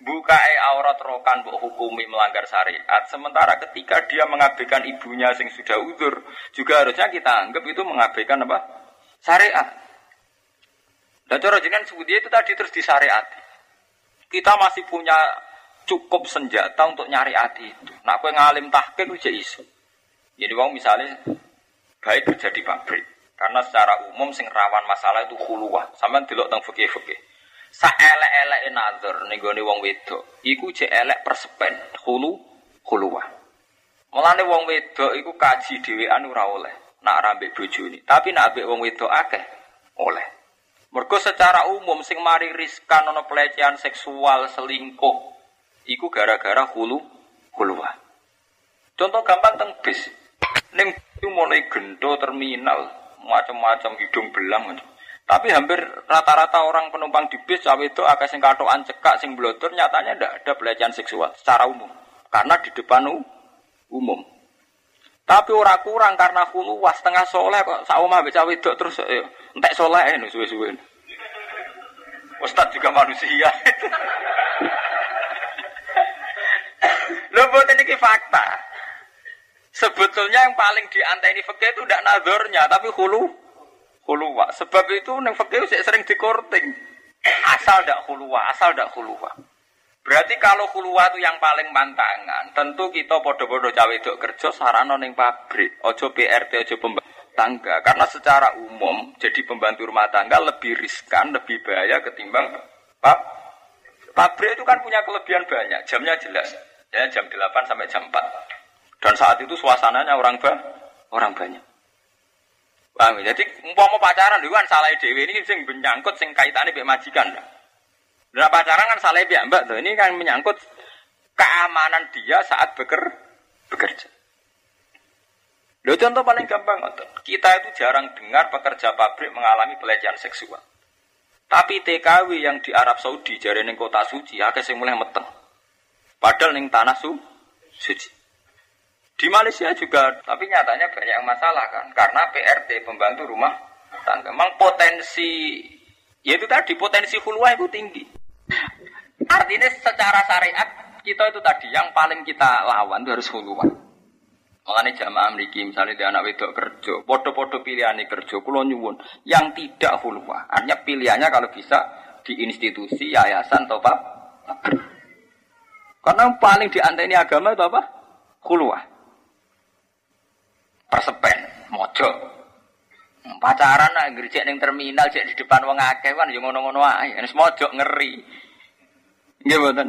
bukai aurat rokan bu hukumi melanggar syariat sementara ketika dia mengabaikan ibunya sing sudah udur juga harusnya kita anggap itu mengabaikan apa syariat dan cara jenengan dia itu tadi terus disyariat kita masih punya cukup senjata untuk nyari hati itu. Nak kue ngalim tahkik itu isu jadi wong misalnya baik kerja di pabrik. Karena secara umum sing rawan masalah itu huluah sama delok tentang fikih-fikih. Saelek-elek nazar ning gone wong wedok iku jek elek persepen hulu huluwah mulane wong wedok iku kaji dhewean ora oleh. Nak rambek bojone. Tapi nak ambek wong wedok akeh oleh mergo secara umum sing mari riskan ana pelecehan seksual selingkuh iku gara-gara hulu huluwah contoh gampang teng bis. Ning mulai gento terminal macam-macam hidung belang tapi hampir rata-rata orang penumpang di bis cawe itu agak sing katoan cekak sing blotor nyatanya tidak ada pelecehan seksual secara umum. Karena di depan umum. Tapi ora kurang karena hulu was tengah soleh kok be cawe itu terus eh, entek soleh ini suwe-suwe. Ustad juga manusia. Lo buat ini fakta. Sebetulnya yang paling dianteni fakta itu tidak nazarnya, tapi hulu khuluwa. Sebab itu neng fakir sering dikorting. Asal dak khuluwa, asal dak khuluwa. Berarti kalau khuluwa itu yang paling pantangan, tentu kita podo-podo cawe itu kerja sarana neng pabrik, ojo PRT, ojo pembantu tangga. Karena secara umum jadi pembantu rumah tangga lebih riskan, lebih bahaya ketimbang pab. Pabrik itu kan punya kelebihan banyak, jamnya jelas. Ya, jam 8 sampai jam 4. Dan saat itu suasananya orang ba orang banyak. Paham ya? Jadi umpama pacaran itu kan salah dewi ini sing menyangkut sing kaitannya mbek majikan. Nah pacaran kan salah mbak mbak tuh ini kan menyangkut keamanan dia saat beker, bekerja. Lo contoh paling gampang kita itu jarang dengar pekerja pabrik mengalami pelecehan seksual. Tapi TKW yang di Arab Saudi jari neng kota suci, akeh sing mulai meteng. Padahal neng tanah su, suci. Di Malaysia juga, tapi nyatanya banyak yang masalah kan, karena PRT pembantu rumah tangga. Memang potensi, ya itu tadi potensi hulwa itu tinggi. Artinya secara syariat kita itu tadi yang paling kita lawan itu harus hulwa. Makanya jamaah memiliki misalnya di anak wedok kerja, podo-podo pilihan kerja, kulo nyuwun yang tidak hulwa. Artinya pilihannya kalau bisa di institusi, yayasan, atau apa? Karena paling dianteni agama itu apa? Hulwa persepen mojo pacaran nak gerjek ning terminal cek di depan wong akeh kan yo ngono-ngono ae wis mojo ngeri nggih mboten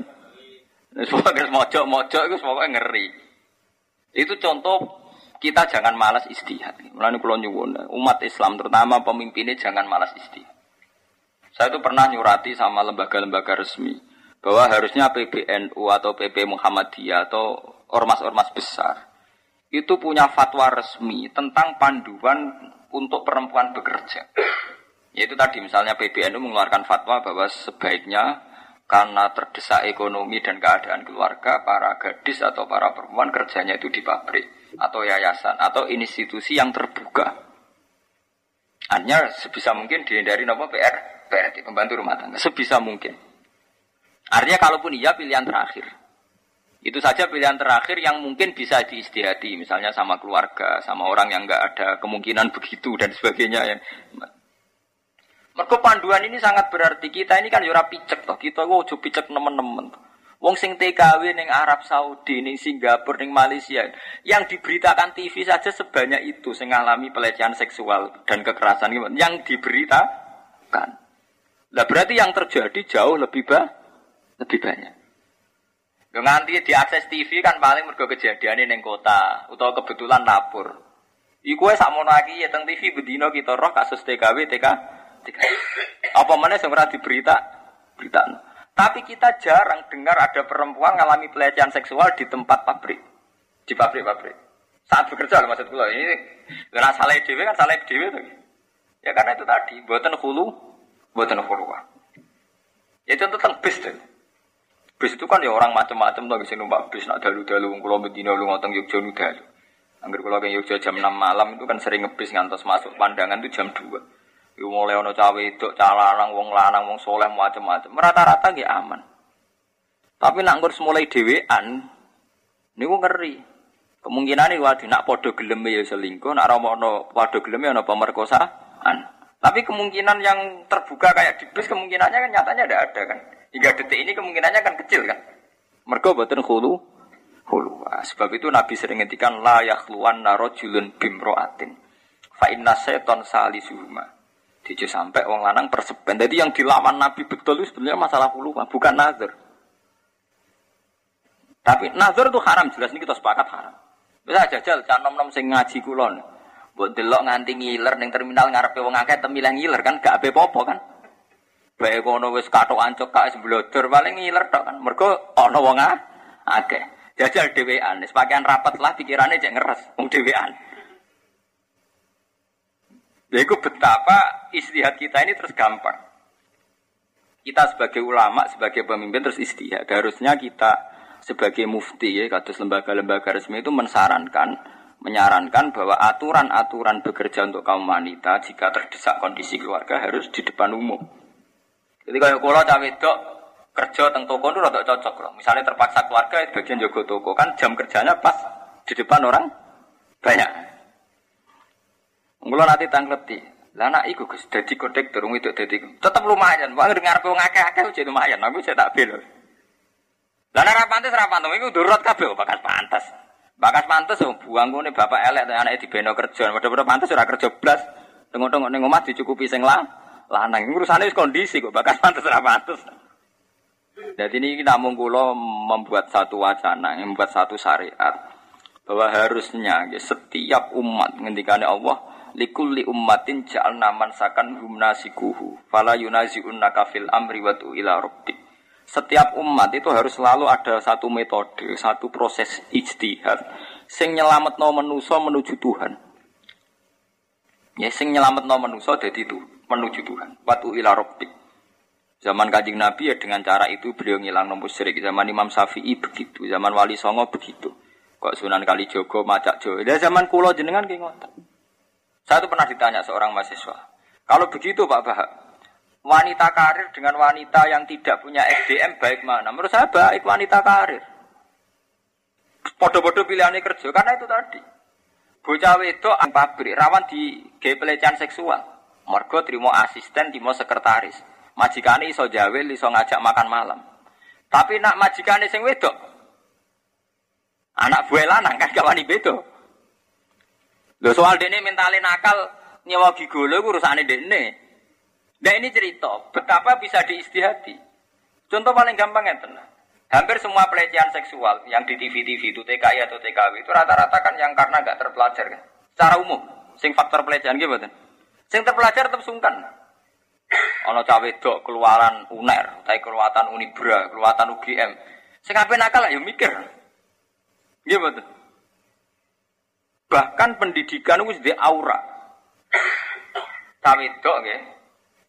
wis pokoke mojo mojo iku pokoke ngeri itu contoh kita jangan malas istihad. Mulane kula nyuwun umat Islam terutama pemimpinnya jangan malas istihad. Saya itu pernah nyurati sama lembaga-lembaga resmi bahwa harusnya PBNU atau PP Muhammadiyah atau ormas-ormas besar itu punya fatwa resmi tentang panduan untuk perempuan bekerja. Yaitu tadi misalnya PBNU mengeluarkan fatwa bahwa sebaiknya karena terdesak ekonomi dan keadaan keluarga, para gadis atau para perempuan kerjanya itu di pabrik atau yayasan atau institusi yang terbuka. Hanya sebisa mungkin dihindari nopo PR, PRT, pembantu rumah tangga, sebisa mungkin. Artinya kalaupun iya pilihan terakhir. Itu saja pilihan terakhir yang mungkin bisa diistihati, misalnya sama keluarga, sama orang yang nggak ada kemungkinan begitu dan sebagainya. Ya. Mereka panduan ini sangat berarti kita ini kan yura picek toh, kita wow coba picek nemen-nemen. Wong sing TKW ning Arab Saudi, ning Singapura, ning Malaysia, yang diberitakan TV saja sebanyak itu sing ngalami pelecehan seksual dan kekerasan yang diberitakan. Lah berarti yang terjadi jauh lebih ba lebih banyak. Yo nganti diakses TV kan paling mergo kejadian neng kota utawa kebetulan lapor. Iku wis sakmono iki ya teng TV bedino kita roh kasus TKW TK TK. Apa mana sing ora diberita berita. Tapi kita jarang dengar ada perempuan ngalami pelecehan seksual di tempat pabrik. Di pabrik-pabrik. Saat bekerja maksud kula ini karena salah dhewe kan salah dhewe tuh. Ya karena itu tadi, buatan hulu, buatan khuluwah. Ya contoh tentang bis deh. Bis itu kan ya orang macam-macam tuh sini numpak bis nak dalu-dalu wong kula Medina lu ngotong Yogya nu dalu. Angger kula ke Yogya jam 6 malam itu kan sering ngebis ngantos masuk pandangan itu jam 2. Yo mulai ono cawe itu, calanang wong lanang wong soleh macam-macam. Rata-rata nggih aman. Tapi nak ngurus mulai dhewean niku ngeri. Kemungkinan ini waduh nak podo gelem ya selingkuh, nak romono podo gelem ya ono pemerkosaan. Tapi kemungkinan yang terbuka kayak di bis kemungkinannya kan nyatanya tidak ada kan. Hingga detik ini kemungkinannya kan kecil kan. Mergo boten khulu khulu. Nah, sebab itu Nabi sering ngendikan la yakhluwan narojulun bimroatin. Fa inna seton salisuhuma. Dijauh sampai wong lanang persepen. Jadi yang dilawan Nabi betul itu sebenarnya masalah khulu, bukan nazar. Tapi nazar itu haram jelas ini kita sepakat haram. Bisa jajal canom nom sing ngaji kulon. Buat delok nganti ngiler ning terminal ngarepe wong akeh temilih ngiler kan gak ape popo kan. Bae kono wis kathok ancuk kak seblodor paling ngiler tok kan. Mergo ana wong akeh. Jajal dhewean, wis pakaian rapat lah pikirane cek ngeres wong dhewean. Yaitu betapa istihad kita ini terus gampang. Kita sebagai ulama, sebagai pemimpin terus istihad. Harusnya kita sebagai mufti ya, kados lembaga-lembaga resmi itu mensarankan menyarankan bahwa aturan-aturan bekerja untuk kaum wanita jika terdesak kondisi keluarga harus di depan umum. Jadi kalau kalau cawe wedok kerja teng toko itu rada cocok loh. Misalnya terpaksa keluarga bagian jago toko kan jam kerjanya pas di depan orang banyak. Mula nanti tangleti. Lah anak iku Gus dadi kodek durung itu dadi tetep lumayan. Wong ngarepe wong akeh-akeh jadi lumayan. Aku saya tak bel. Lah nek ra pantes ra pantes iku durut kabeh bakas pantas. Bakas pantes oh, buang nih bapak elek anake dibeno kerja. Padha-padha pantes ora kerja blas. Tengok-tengok ning omah dicukupi sing lah. Lanang urusane wis kondisi kok bakas pantes ra pantes. Jadi ini kita mengkulo membuat satu wacana, membuat satu syariat bahwa harusnya ya, setiap umat ngendikane Allah likulli ummatin ja'alna mansakan hum nasikuhu fala yunazi'unnaka fil amri wa ila rabbik setiap umat itu harus selalu ada satu metode, satu proses ijtihad sing nyelametno manusa menuju Tuhan. Ya sing nyelametno manusa dadi itu menuju Tuhan. Watu ila rabbik. Zaman Kanjeng Nabi ya dengan cara itu beliau ngilang nomor musyrik. Zaman Imam Syafi'i begitu, zaman Wali Songo begitu. Kok Sunan Kalijogo macak Jo. Ya zaman kulo jenengan ki ngoten. Saya tuh pernah ditanya seorang mahasiswa. Kalau begitu Pak Bahak, wanita karir dengan wanita yang tidak punya SDM baik mana? Menurut saya baik wanita karir. Podo-podo pilihannya kerja karena itu tadi. Bocah wedok pabrik rawan di gay pelecehan seksual. Mergo terima asisten, terima sekretaris. Majikane iso jawel, iso ngajak makan malam. Tapi nak majikane sing wedok. Anak buah lanang kan kawani beda. Lho soal dene mentale nakal nyewa gigolo urusane dene. Nah ini cerita betapa bisa diistihati. Contoh paling gampang ya tenang. Hampir semua pelecehan seksual yang di TV-TV itu TKI atau TKW itu rata-rata kan yang karena gak terpelajar kan. Secara umum, sing faktor pelecehan gitu kan. Sing terpelajar tetap sungkan. Ono cawe dok keluaran UNER, tapi keluatan Unibra, keluatan UGM. Sing apa nakal ya mikir. Gitu betul. Bahkan pendidikan itu di aura. Cawe dok ya,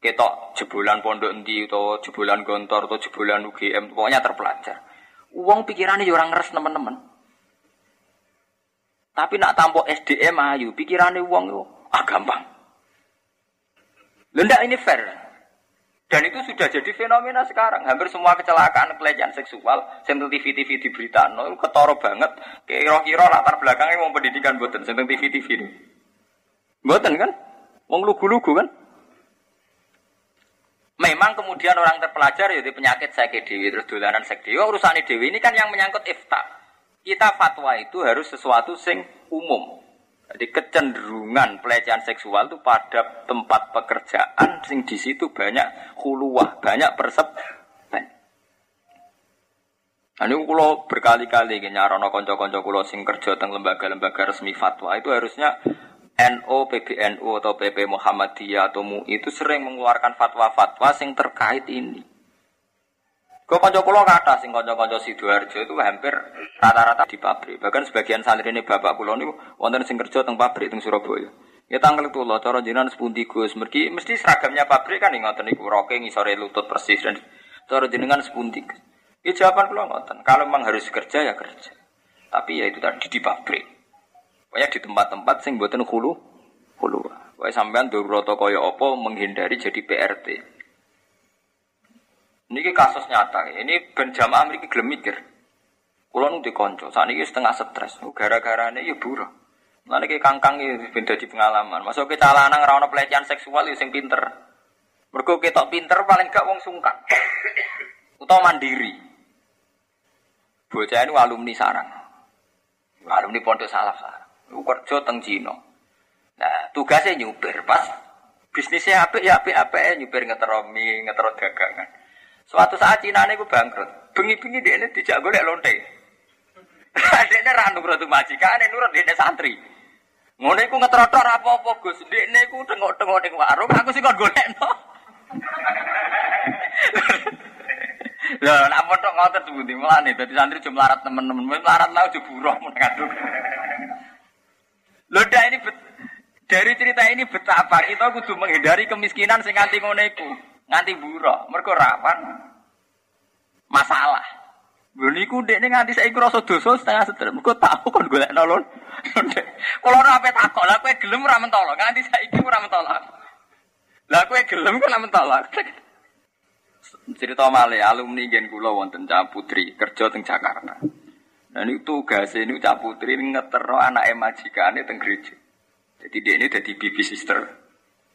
ketok jebolan pondok endi atau jebolan gontor atau jebolan UGM pokoknya terpelajar uang pikirannya ya orang ngeres teman-teman tapi nak tampok SDM ayu pikirannya uang itu ah gampang Lendak ini fair dan itu sudah jadi fenomena sekarang hampir semua kecelakaan pelecehan seksual sentuh TV TV di berita no ketoro banget kira-kira latar belakangnya mau pendidikan buatan sentuh TV TV ini buatan kan Wong lugu-lugu kan Memang kemudian orang terpelajar ya penyakit sakit dewi terus dolanan sek dewi. Urusan dewi ini kan yang menyangkut ifta. Kita fatwa itu harus sesuatu sing umum. Jadi kecenderungan pelecehan seksual itu pada tempat pekerjaan sing di situ banyak huluwah, banyak persep. Nah, ini kalau berkali-kali nyarono konco-konco kulo sing kerja teng lembaga-lembaga resmi fatwa itu harusnya NO, PBNU atau PP Muhammadiyah atau MUI itu sering mengeluarkan fatwa-fatwa yang terkait ini. Kau kanca kula kata sing kanca-kanca Sidoarjo itu hampir rata-rata di pabrik. Bahkan sebagian santri ini bapak kula niku wonten sing kerja teng pabrik teng Surabaya. Ya tanggal itu loh, cara jenengan sepundi Gus. Mesti mesti seragamnya pabrik kan ngoten niku roke ngisore lutut persis dan cara jenengan sepundi. Ya jawaban kula ngoten. Kalau memang harus kerja ya kerja. Tapi ya itu tadi di pabrik. Pokoknya di tempat-tempat sing buatan hulu hulu. Pokoknya sampean roto kaya apa menghindari jadi PRT. Ini kasus nyata. Ini ben jamaah mriki gelem mikir. Kula nu dikonco, sakniki setengah stres. Gara-gara ini ya buruh. Mana kayak kangkang ini beda di pengalaman. Masuk ke calana ngerawat pelecehan seksual itu ya sing pinter. Mergo ketok pinter paling gak wong sungkan. Utau mandiri. Bocah ini alumni sarang. Alumni pondok salaf sarang. Kerja teng Cina. Nah, tugasnya nyupir pas bisnisnya apa ya apa apa nyupir ngetero mie, ngetero dagangan. Suatu saat Cina ini gue bangkrut. Bengi-bengi dia ini dijak golek lonte. dia ini randu nurut majikan, ini nurut dia santri. Ngono iku ngetrotor apa-apa Gus. Ndekne iku tengok-tengok ning warung, aku sih kon golekno. Lah nak fotok ngoten sebuti mulane dadi santri cuma larat temen-temen. Melarat lah aja buruh mun ngaduk. Lho ini dari cerita ini betapa kita kudu menghindari kemiskinan sing nganti ngono iku nganti buruh, mereka rawan masalah. Lho niku ndekne nganti saiki rasa dosa setengah seter. Mergo tahu kon golek nolon. Kalau ora ape takok, lah kowe gelem ora mentolo, nganti saiki ora mentolo. Lah kowe gelem kok ora mentolo. Cerita male alumni gen kula wonten Cah Putri kerja teng Jakarta. Dan itu tugas ini Cah Putri ngetero anak majikane teng gereja. Jadi dia ini jadi bibi sister.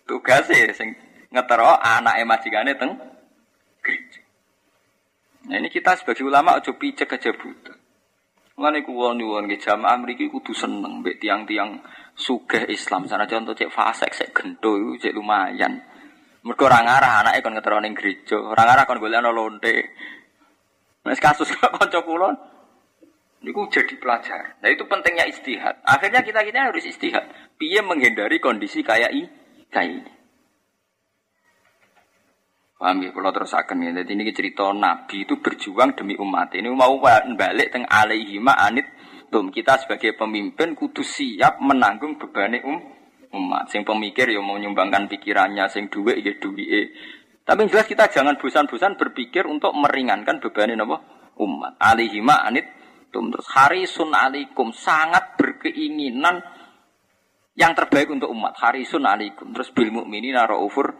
Tugasnya sing ngetero anak majikane teng gereja. Nah ini kita sebagai ulama ojo picek aja buta. Mulane kulo nyuwun nggih jamaah mriki kudu seneng mbek tiang-tiang sugih Islam. Sana contoh cek fasek cek gento cek lumayan. Mergo ora ngarah anake kon ngetero ning gereja, ora ngarah kon golek ana lonte. Wis kasus kanca kula niku jadi pelajar. Nah itu pentingnya istihad. Akhirnya kita kita harus istihad. Piye menghindari kondisi kayak ini, kayak ini. Paham ya, kalau terus akan ya. Jadi ini cerita Nabi itu berjuang demi umat. Ini mau balik teng alaihi anit tum kita sebagai pemimpin kudu siap menanggung beban um umat. Sing pemikir ya mau nyumbangkan pikirannya, sing duwe ya duwe. Tapi jelas kita jangan bosan-bosan berpikir untuk meringankan beban apa umat. Alaihi anit tum terus harisun alaikum sangat berkeinginan yang terbaik untuk umat. Harisun alaikum terus bil mukminina raufur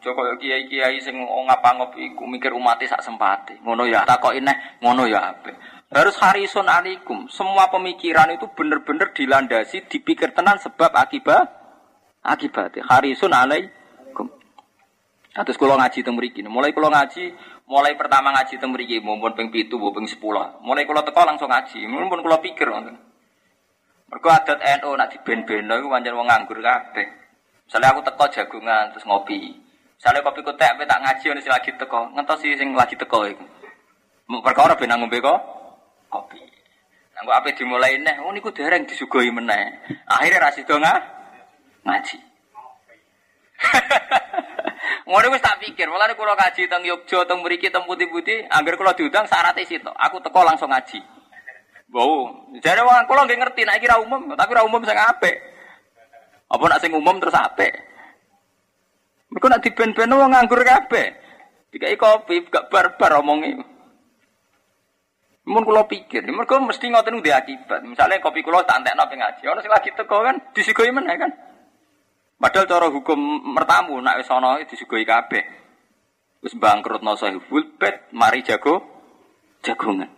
Aja kaya kiai-kiai sing ngapa-ngop iku mikir umat sak sempati. Ngono ya takoki neh, ngono ya apik. Harus harisun alaikum. Semua pemikiran itu benar-benar dilandasi, dipikir tenan sebab akibat akibat. Harisun alaikum. Terus kalau ngaji teng mriki, mulai kalau ngaji, mulai pertama ngaji teng mriki, mumpun ping 7, mumpun ping 10. Mulai kalau teko langsung ngaji, mumpun kalau pikir ngoten. Mergo adat NU nak diben-beno iku pancen wong nganggur kabeh. Misalnya aku teko jagungan terus ngopi. Misalnya kopi kutek apa tak ngaji ono sing lagi teko, sih sing lagi teko iku. Perkara ben ngombe kok kopi. Nah, kok ape dimulai neh, oh niku dereng disugoi meneh. Akhirnya ra sida ngaji. Ngono wis tak pikir, mulane kula ngaji teng Yogya, teng mriki, teng putih-putih, angger kula diundang syaratnya situ. Aku teko langsung ngaji. Wow, jadi wong kula nggih ngerti nek kira umum, tapi ra umum sing apik. Apa nak sing umum terus apik? Mereka nak diben-ben wong nganggur kabeh. Dikai kopi gak barbar omongi. Mun kula pikir, mereka mesti ngoten udah akibat. Misalnya kopi kula tak entekno ping ngaji, ono sing lagi teko kan disugoi meneh kan. Padahal cara hukum mertamu nak wis ana disugoi kabeh. Wis bangkrut no sahibul bet, mari jago jagongan.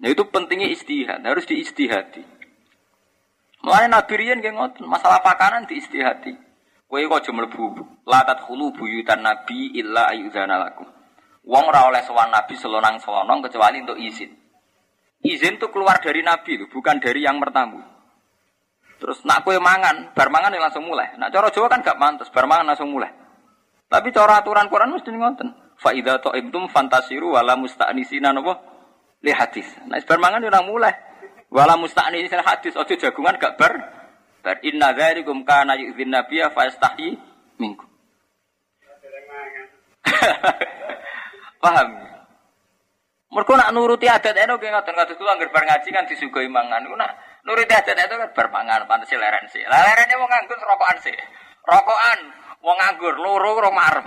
Nah itu pentingnya istihad, harus diistihati. Mulai Nabi Rian ngoten, masalah pakanan diistihati. Kowe kok mlebu latat hulu buyutan nabi illa ayyuzana lakum. Wong ora oleh sowan nabi selonang-selonong kecuali untuk izin. Izin tuh keluar dari nabi itu, bukan dari yang bertamu. Terus nak kue mangan, bar mangan ya langsung mulai. Nak cara Jawa kan gak mantas, bar mangan langsung mulai. Tapi cara aturan Quran mesti ngoten. Fa idza ta'ibtum fantasiru wala musta'nisina napa li hadis. Nah bar mangan ya mulai. Wala musta'nisina hadis, ojo jagungan gak bar Bar inna dzalikum kana yu'dzin nabiyya fa yastahi minkum. Paham? Mereka nak nuruti adat itu kayak ngoten kados kula anggar bar ngaji kan disugoi mangan. Iku nak nuruti adat itu kan bar mangan pantes leren sih. Lah lerene wong nganggur rokokan sih. Rokokan wong nganggur loro ora marem.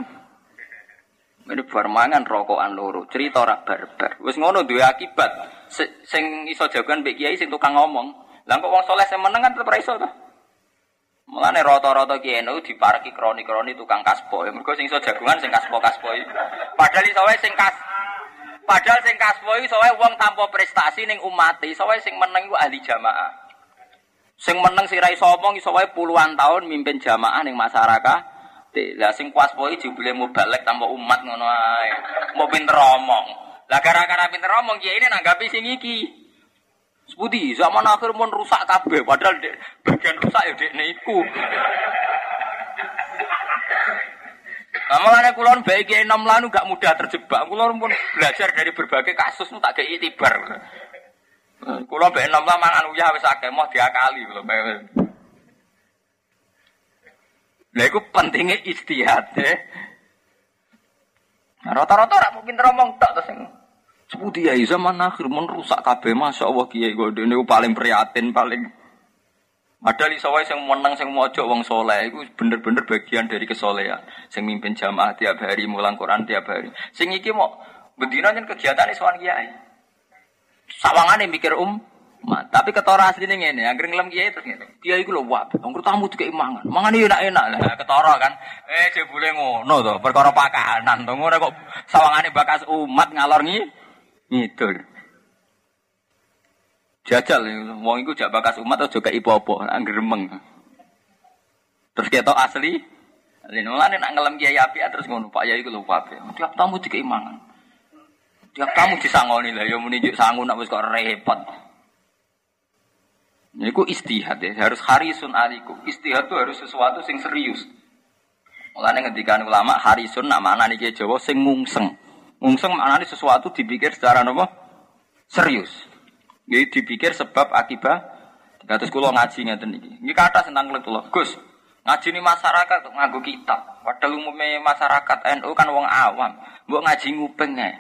Ini bar mangan rokokan loro. Cerita ora barbar. Wis ngono duwe akibat. Sing iso jagoan mbek kiai sing tukang ngomong. Lah kok wong soleh sing meneng kan tetep ra iso to. Mulane rata-rata kiai nu diparki kroni-kroni tukang kaspo. Mergo sing iso jagongan sing kaspo-kaspo iki. Padahal iso wae sing kas Padahal sing kaspo iki sowe wong tanpa prestasi ning umat, iso wae sing meneng iku ahli jamaah. Sing meneng sira iso omong iso wae puluhan tahun mimpin jamaah ning masyarakat. Lah sing kaspo iki jebule mubalek tanpa umat ngono ae. Mau pinter omong. Lah gara-gara pinter omong kiai ini nanggapi sing iki. Seputi zaman akhir mun rusak kabeh padahal dek, bagian rusak ya dek niku. Nah, makanya kulon baik enam lanu gak mudah terjebak. Kulon pun belajar dari berbagai kasus nu tak kayak itibar. Kulon baik enam lanu mangan uyah wis akeh mau diakali kulon. Nah, itu pentingnya istihad ya. Rata-rata rak mungkin teromong tak terus Seputi ya zaman akhir mun rusak kabeh masya Allah kiai gue ini paling prihatin paling Padahal iso wae sing menang sing mojo wong soleh iku bener-bener bagian dari kesolehan. Sing mimpin jamaah tiap hari, mulang Quran tiap hari. Sing iki mau bendina yen kegiatan sowan kiai. Sawangane mikir um Ma, tapi ketora asli ini ngene, anggere ngelem kiai terus ngene. Kiai iku lho wah, wong tamu dikek mangan. Mangan enak-enak lah, ketora kan. Eh jebule ngono to, perkara pakanan to. Ngono kok sawangane bakas umat ngalor ngi ngidul. Jajal, wong iku jak bakas umat atau juga ipo apa, anggeremeng. Terus kita asli, Lalu mulane nak ngelem kiai api terus ngono Pak Yai iku lho. Tiap tamu dikeimangan. Tiap tamu disangoni lah ya muni sangu nak wis kok repot. Niku istihad ya, harus harisun aliku. Istihad itu harus sesuatu sing serius. Mulane ngendikan ulama harisun nak mana nih Jawa sing ngungseng. Ngungseng maknane sesuatu dipikir secara nopo? Serius. Jadi dipikir sebab akibat. Terus kulo ngaji ngeten iki. Ini kata tentang kulo. Gus, ngaji ini masyarakat nganggo kitab. Padahal umumnya masyarakat NU kan wong awam. Mbok ngaji ngupeng ya.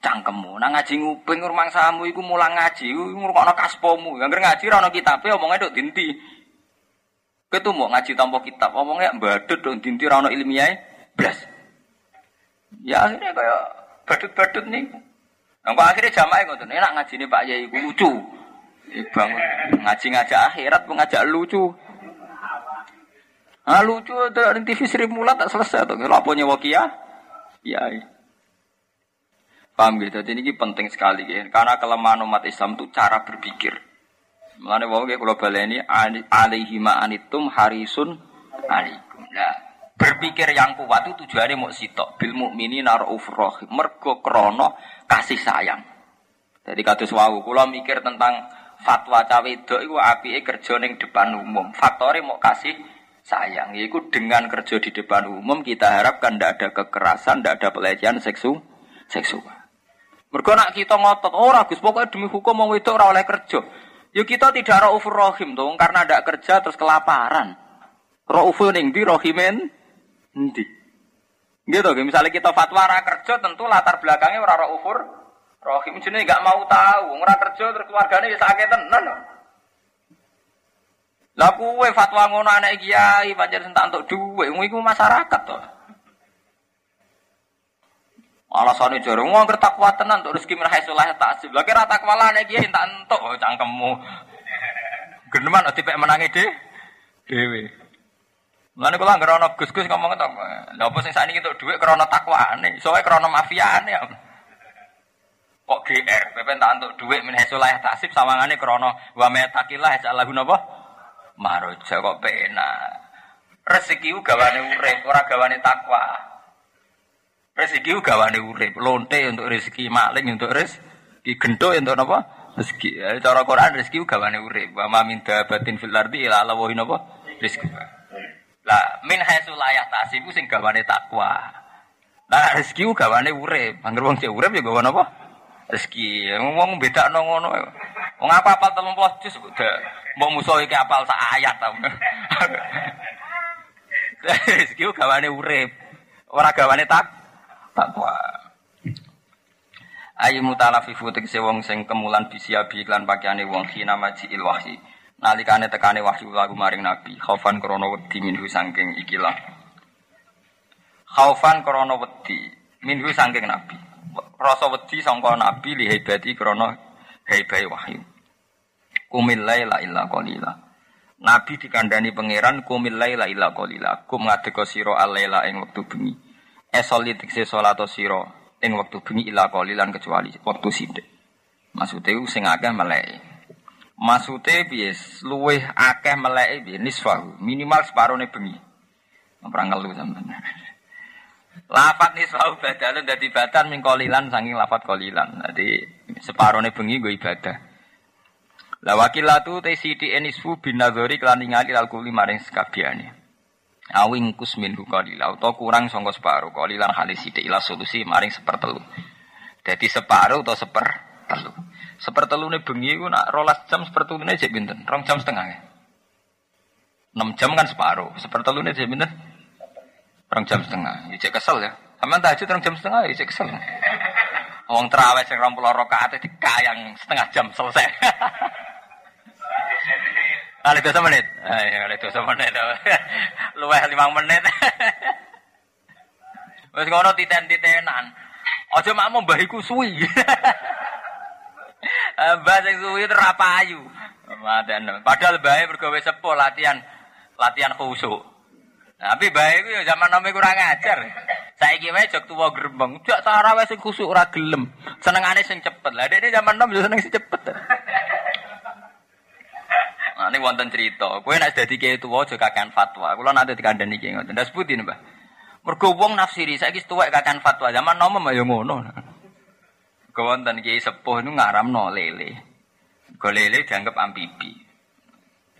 Cangkemmu, nah ngaji ngupeng rumang samu iku mulang ngaji, ngurungokno kaspomu. Yang ngaji ra ono kitabe omongnya dok dinti. Ketu mau ngaji tanpa kitab, omongnya badut dok dinti ra ono ilmiah blas. Ya akhirnya kayak badut-badut nih. Nang akhirnya jamaah ngoten, enak nih Pak Yai lucu. Bangun ngaji ngajak akhirat mengajak lucu. Ah lucu ada di TV Sri Mulat tak selesai tuh. Laponya wakia. Ya. Paham gitu. Jadi ini penting sekali ya. Karena kelemahan umat Islam itu cara berpikir. Mulane nggih kula baleni alaihi ma'anitum harisun alaikum. Nah, berpikir yang kuat itu tujuannya mau sitok bil mukmini raufur rahim. Mergo krana kasih sayang. Jadi kados wau kula mikir tentang fatwa cawe itu iku apike kerja ning depan umum. Faktore mau kasih sayang. Yaitu dengan kerja di depan umum kita harapkan tidak ada kekerasan, tidak ada pelecehan seksu seksual. Mergo nak kita ngotot, oh ragus pokoknya demi hukum mau itu ora oleh kerja. Yuk kita tidak raufur rohim dong, karena tidak kerja terus kelaparan. Raufur di rohimen ndi. Gitu, misalnya kita fatwa ra kerja tentu latar belakangnya ora raufur rohim jenenge nggak mau tahu, ora kerja terus keluarganya bisa sakit tenan. Lah kuwe fatwa ngono anak kiai pancen sentak untuk dhuwit, iku masyarakat to. Alasane jare wong takwa tenan untuk rezeki mirah sulah tasib. Lah kira takwa lah nek kiai entak entuk oh, cangkemmu. Geneman dipek menangi de dhewe. Mulane kula anggere ana Gus-gus ngomong to. Lha apa sing sakniki entuk dhuwit krana takwane, soalnya krana mafiane. Kok GR, pepen tak entuk dhuwit min sulah tasib sawangane krana wa metakilah jalahu napa? Maroja kok penak. Rezeki gawane urip, ora gawane takwa. Rezeki gawane urip, lonte untuk rezeki, maling untuk rezeki, gento untuk apa? Rezeki. Ya, cara Quran rezeki gawane urip. Wa ma min dabatin fil ardi ila Allah wa napa? Rezeki. Lah min haitsu la yahtasibu sing gawane takwa. Lah rezeki gawane urip. Angger wong cek urip ya gawane apa? Rezeki. Wong bedakno ngono. Wong apa apal 30 juz udah mbok musuh iki apal sak ayat ta. Rezeki gawane urip. Ora gawane tak takwa. Ayu mutalafifu tegese wong sing kemulan bisiabi iklan pakaiane wong khina maji il wahyi. Nalikane tekane wahyu lagu maring nabi, khaufan krana wedi minhu saking ikilah. Khaufan krana wedi minhu saking nabi. Rasa wedi sangka nabi li hebati krana hebai wahyu. Kumil laila illa qalila. Nabi dikandani pangeran kumil laila illa qalila. Kum ngadeka sira alaila ing wektu bengi. Esoli tikse salat sira ing waktu bengi ila qalilan kecuali waktu sithik. Maksude sing akeh meleki. Maksude piye? Luwih akeh meleki piye? Nisfahu, minimal separone bengi. Ora ngelu sampean. Lafat nisfahu badalun dadi badan ming qalilan saking lafat qalilan. Dadi separone bengi nggo ibadah. La wakilatu te siti enisfu bin nazari kelan ningali al kuli maring sekabiane awing kusmin qalila utawa kurang sangka separo qalilan halis sithik ila solusi maring sepertelu dadi separo atau seper telu sepertelune bengi ku nak rolas jam sepertelune jek pinten rong jam setengah ya 6 jam kan separo sepertelune jek pinten rong jam setengah ya kesel ya sampean tahajud rong jam setengah ya cek kesel Wong terawih sing 20 rakaat dikayang setengah jam selesai Kali dosa menit. Ah, ya, kali dosa menit. Luweh lima menit. Wes ngono titen-titenan. Aja makmu mbahiku suwi. Mbah sing suwi terapayu. Madan. Padahal bae mergo sepuh latihan latihan khusuk. Tapi bae iku ya zaman nome kurang ajar. Saiki wae jog tuwa grembeng. Jak tarawih sing khusuk ora gelem. Senengane sing cepet. Lah dekne zaman nom yo seneng sing cepet. Nah, ini wonten cerita. Kue nak jadi kayak itu aja kakean fatwa. Kulo nanti dikandani kayak ngoten. Das putih Mbah. Mergo wong nafsiri saiki tuwek kakean fatwa. Zaman nom ya ngono. Kewonten kiai sepuh itu ngaramno lele. Go lele dianggap amfibi.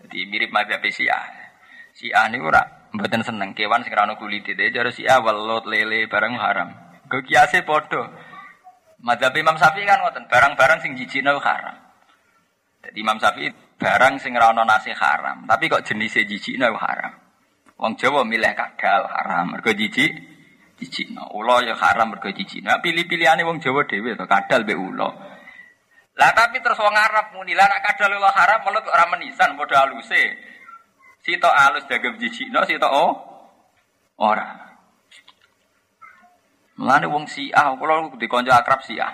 Jadi mirip madzhab Syiah. Syiah niku ora mboten seneng kewan sing ora kulit itu. Jadi Syiah welut lele barang haram. Go kiase padha. Madzhab Imam Syafi'i kan ngoten, barang-barang sing jijikno haram. Jadi Imam Syafi'i barang sing ora ana nasi haram, tapi kok jenisnya jijikno haram. Wong Jawa milih kadal haram, mergo jijik jijikno. Ula ya haram mergo jijikno. Pilih-pilihane wong Jawa dhewe to kadal be ula. Lah tapi terus wong Arab muni lah nek kadal ula haram mulut ora menisan padha aluse. Sito alus dagem jijikno, sito oh ora. Mulane wong Syiah, kula dikonco akrab Syiah.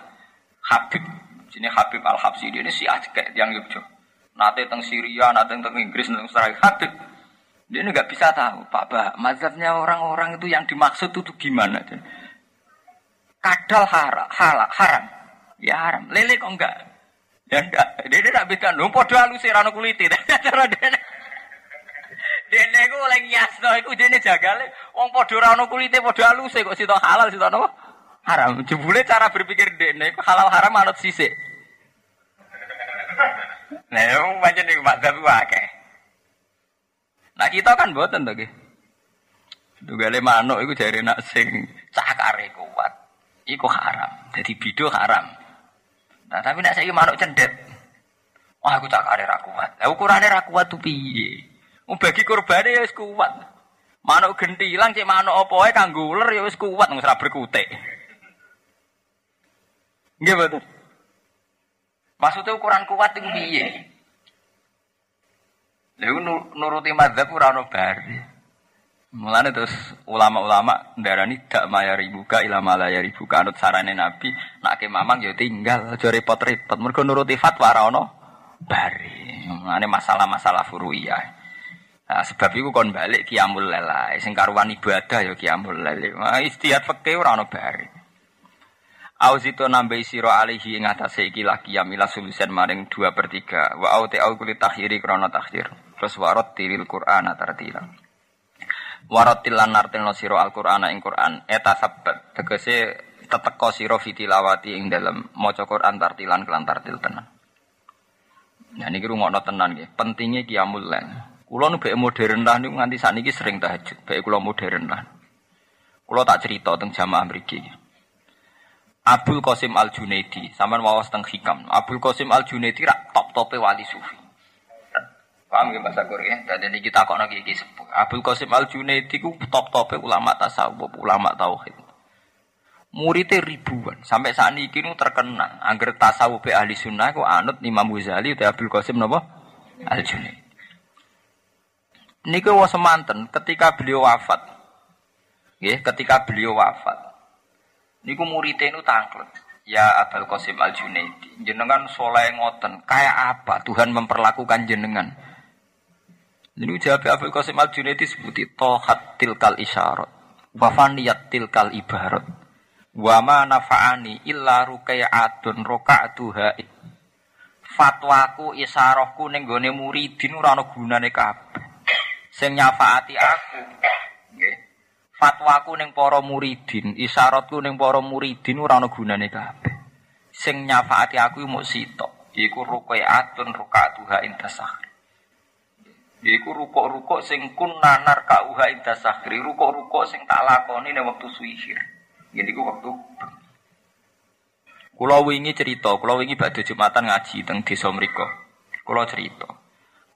Habib, sini Habib Al Habsi ini Syiah kayak tiang Yogyakarta. Nate teng Syria, nate teng Inggris, teng Australia. Habib. Dia ini nggak bisa tahu, Pak Bah, mazhabnya orang-orang itu yang dimaksud itu gimana? Kadal haram, halal, haram. Ya haram. Lele kok enggak? Ya enggak. Dia tidak bisa. Lu podo halus rano kuliti. Cara dia Dene iku oleh ngiasno iku dene jagale wong padha ora ono kulite padha aluse kok sita halal sita napa? Haram. Jebule cara berpikir dene iku halal haram anut sisik. Nah, yang macam ni madzhab akeh. Nah kita kan boten to nggih. Dugale manuk iku jare nak sing cakare kuat. Iku haram. Jadi bido haram. Nah tapi nak saiki manuk cendet. Wah aku cakare ra kuat. Lah ukurane ra kuat tuh piye? Wong bagi kurbane ya kuat. Manuk gentilang cek manuk apa wae kanggo uler ya wis kuat wis ra berkutik. Nggih betul. Maksudnya ukuran kuat itu piye? Lalu nuruti madzhab ora ono bari. Mulane terus ulama-ulama ndarani dak mayari buka ilama layari buka anut sarane Nabi nak ke mamang ya tinggal aja repot-repot mergo nuruti fatwa ora ono bari. Mulane masalah-masalah furuiyah. Nah, sebab itu kon balik kiamul lela, sing karuan ibadah ya kiamul lele. Nah, istihad fikih ora ono bari. Auzito nambahi siro alihi ing atase iki laki yamila sulusen maring 2 per 3 wa au te au kulit takhiri krana takhir terus warot tiril Qur'an tartila. Warot tilan nartilno siro al Qur'an ing Qur'an. Eta sabat tegese teteko siro fitilawati ing dalem. Maca Qur'an tartilan kelan tartil tenan. Nah niki rungokno tenan nggih. Pentingnya qiyamul lail kula nu modern lah niku nganti sakniki sering tahajud. Bae kula modern lah. Kula tak cerita teng jamaah mriki. Abdul Qasim Al Junaidi, sampean wawas teng hikam. Abdul Qasim Al Junaidi rak top tope wali sufi. Paham ya bahasa Korea? Dan ini kita kok lagi sepuh. Abdul Qasim Al Junaidi ku top tope ulama tasawuf, ulama tauhid. Muridnya ribuan. Sampai saat ini kini terkenal. Angger tasawuf ahli sunnah ku anut Imam Ghazali atau Abdul Qasim napa? Al Junaid. Niku was semanten ketika beliau wafat. Ya, ketika beliau wafat. Niku muridnya itu tangklet. Ya Abdul Qasim Al Junaidi, jenengan soleh ngoten, kayak apa Tuhan memperlakukan jenengan? Ini jawab Abdul Qasim Al Junaidi sebuti tohat tilkal isyarat, wafaniyat tilkal ibarat, wama nafa'ani illa rukai'atun roka'atuha fatwaku isarohku ning gone muridin ora ana gunane kabeh. Sing nyafaati aku fatwaku ning para muridin, isyaratku ning para muridin ora gunane kabeh. Sing nyafaati aku mung sitok, iku ruqaatun rakaatuha intasakh. Iku rukuk-rukuk sing kunna narkauha intasakri, rukuk-rukuk sing tak lakoni ning wektu suihir. Ngene iku wektu Kula wingi cerita, kula wingi badhe Jumatan ngaji teng desa mriku. Kula cerita.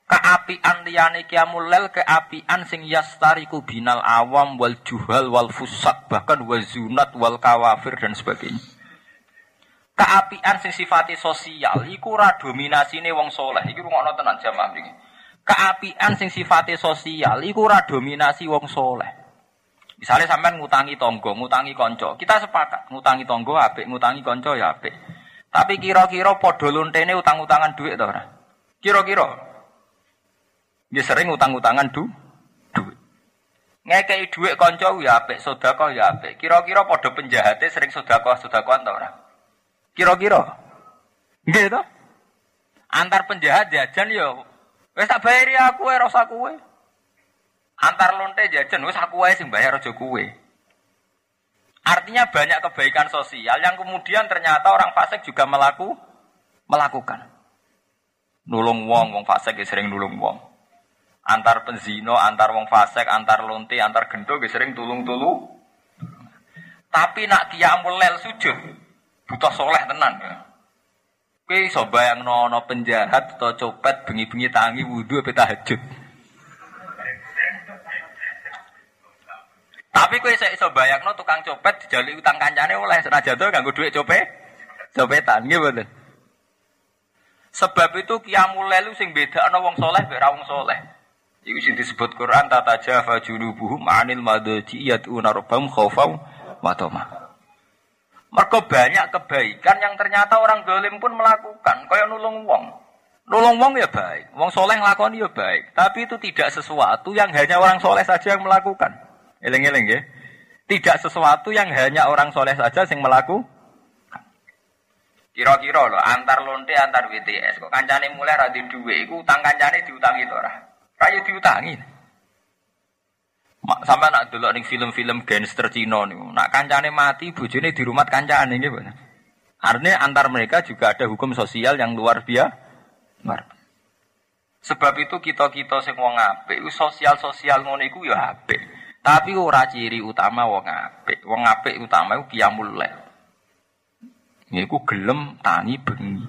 Keapian liyane qiyamul lail keapian sing yastariku binal awam wal juhal wal fusak bahkan wazunat wal kawafir dan sebagainya. Keapian sing sifatnya sosial iku ora dominasine wong soleh. Iki rungokno tenan jamaah iki keapian sing sifatnya sosial iku ora dominasi wong soleh misalnya sampean ngutangi tonggo ngutangi konco kita sepakat ngutangi tonggo apik ngutangi konco ya apik tapi kira-kira padha lontene utang-utangan duit to ora kira-kira dia sering utang-utangan du, duit. Ngekei duit konco ya apik, sodako ya apik. Kira-kira podo penjahatnya sering sodako ta ora? Kira-kira. Gitu. Antar penjahat jajan yo. Wes tak bayari aku ya rasa kue. Antar lonte jajan wes aku wae sing bayar aja kue. Artinya banyak kebaikan sosial yang kemudian ternyata orang fasik juga melaku, melakukan. Nulung wong, wong fasik ya sering nulung wong antar penzino, antar wong fasek, antar lonte, antar gendo, sering tulung-tulu. Tapi nak kiamul lel sujud, butuh soleh tenan ya. Kowe iso bayangno ana penjahat atau copet bengi-bengi tangi wudu apa tahajud. Tapi kowe iso iso bayangno tukang copet dijali utang kancane oleh senajan to ganggo dhuwit copet. Copetan nggih mboten. Sebab itu kiamul lelu sing beda ana wong soleh mek wong soleh. Iku sing disebut Quran tata jafa junubuhum anil madaji yatuna rabbahum khaufau wa. Mereka banyak kebaikan yang ternyata orang dolim pun melakukan. Kayak nulung wong. Nulung wong ya baik. Wong soleh ngelakoni ya baik. Tapi itu tidak sesuatu yang hanya orang soleh saja yang melakukan. Eleng-eleng ya. Tidak sesuatu yang hanya orang soleh saja yang melakukan. Kira-kira loh, antar lonte, antar WTS. Kok kancane mulai radhi duwe, iku utang kancane diutangi to ora? Kaya diutangi. Sama nak dulu nih film-film gangster Cina nih, nak kancane mati, bujune di rumah kancane gitu. Artinya antar mereka juga ada hukum sosial yang luar biasa. Sebab itu kita kita sing wong apik, sosial sosial ngono iku ya apik. Tapi ora ciri utama wong apik. Wong apik utama iku qiyamul lail. Iku gelem tani bengi.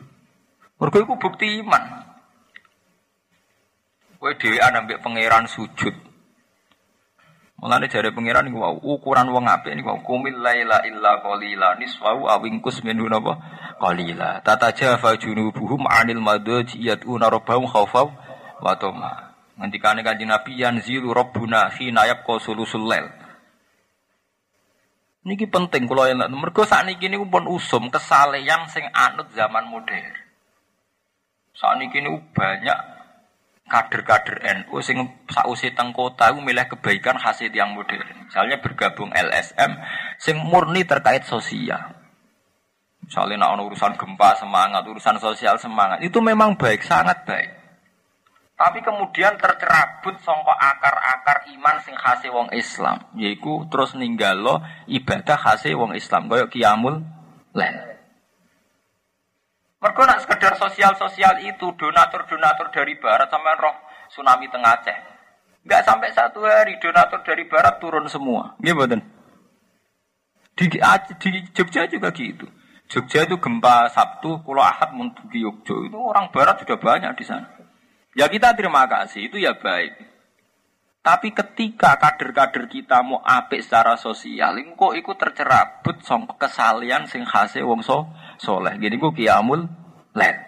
Mergo iku bukti iman. Kowe dhewean ambek pangeran sujud. Mulane jare pangeran niku wau ukuran wong apik niku kumil laila illa qalila nisfau awingkus minhu napa qalila. Tata jafa junubuhum anil madaji yatuna rabbahum khaufau wa tama. Ngendikane kanjeng Nabi yanzilu rabbuna khina yabqa sulusul lail. Niki penting kalau yang mergo saat niki niku pun usum kesalehan sing anut zaman modern. Saat niki niku banyak kader-kader NU sing sausi teng kota itu milih kebaikan hasil yang modern. Misalnya bergabung LSM sing murni terkait sosial. Misalnya nak urusan gempa semangat, urusan sosial semangat, itu memang baik, sangat baik. Tapi kemudian tercerabut songkok akar-akar iman sing khase wong Islam, yaitu terus ninggalo ibadah khase wong Islam, koyok kiamul lain. Mereka nak sekedar sosial-sosial itu donatur-donatur dari barat sampai roh tsunami tengah Aceh. Enggak sampai satu hari donatur dari barat turun semua. Gimana? Di, di Jogja juga gitu. Jogja itu gempa Sabtu, Pulau Ahad untuk Jogja itu orang barat sudah banyak di sana. Ya kita terima kasih itu ya baik. Tapi ketika kader-kader kita mau apik secara sosial, kok ikut tercerabut song kesalian sing khase wong so soleh. Gini kok kiamul lail.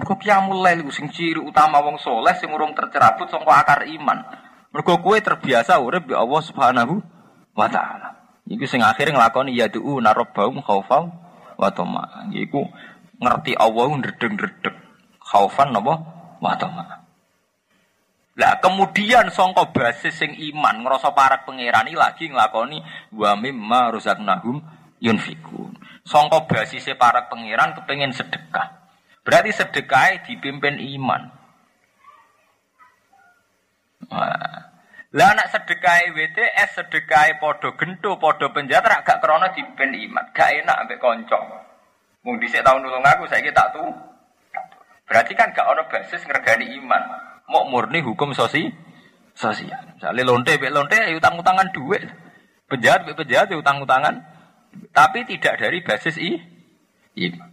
Kok kiamul lail sing ciri utama wong soleh sing urung tercerabut song akar iman. Mergo kue terbiasa urip bi Allah Subhanahu wa taala. Iku sing akhir nglakoni ya du'u narabbaum khaufau wa tama. Iku ngerti Allah ndredeg-ndredeg. Khaufan napa wa tama. Lah kemudian songko basis sing iman ngerasa para pangeran lagi nglakoni wa mimma rozaknahum yunfikun. Songko basis para pangeran kepengen sedekah. Berarti sedekah dipimpin iman. Lah anak sedekah WTS sedekah podo gento podo penjara gak krono dipimpin iman. Gak enak ambek konco. Mung dhisik tahun nulung aku saiki tak tuh. Berarti kan gak ono basis ngergani iman mau murni hukum sosi sosial. Misalnya lonte, be lonte, ya utang-utangan duit. Penjahat, be penjahat, ya utang-utangan. Tapi tidak dari basis i, iman.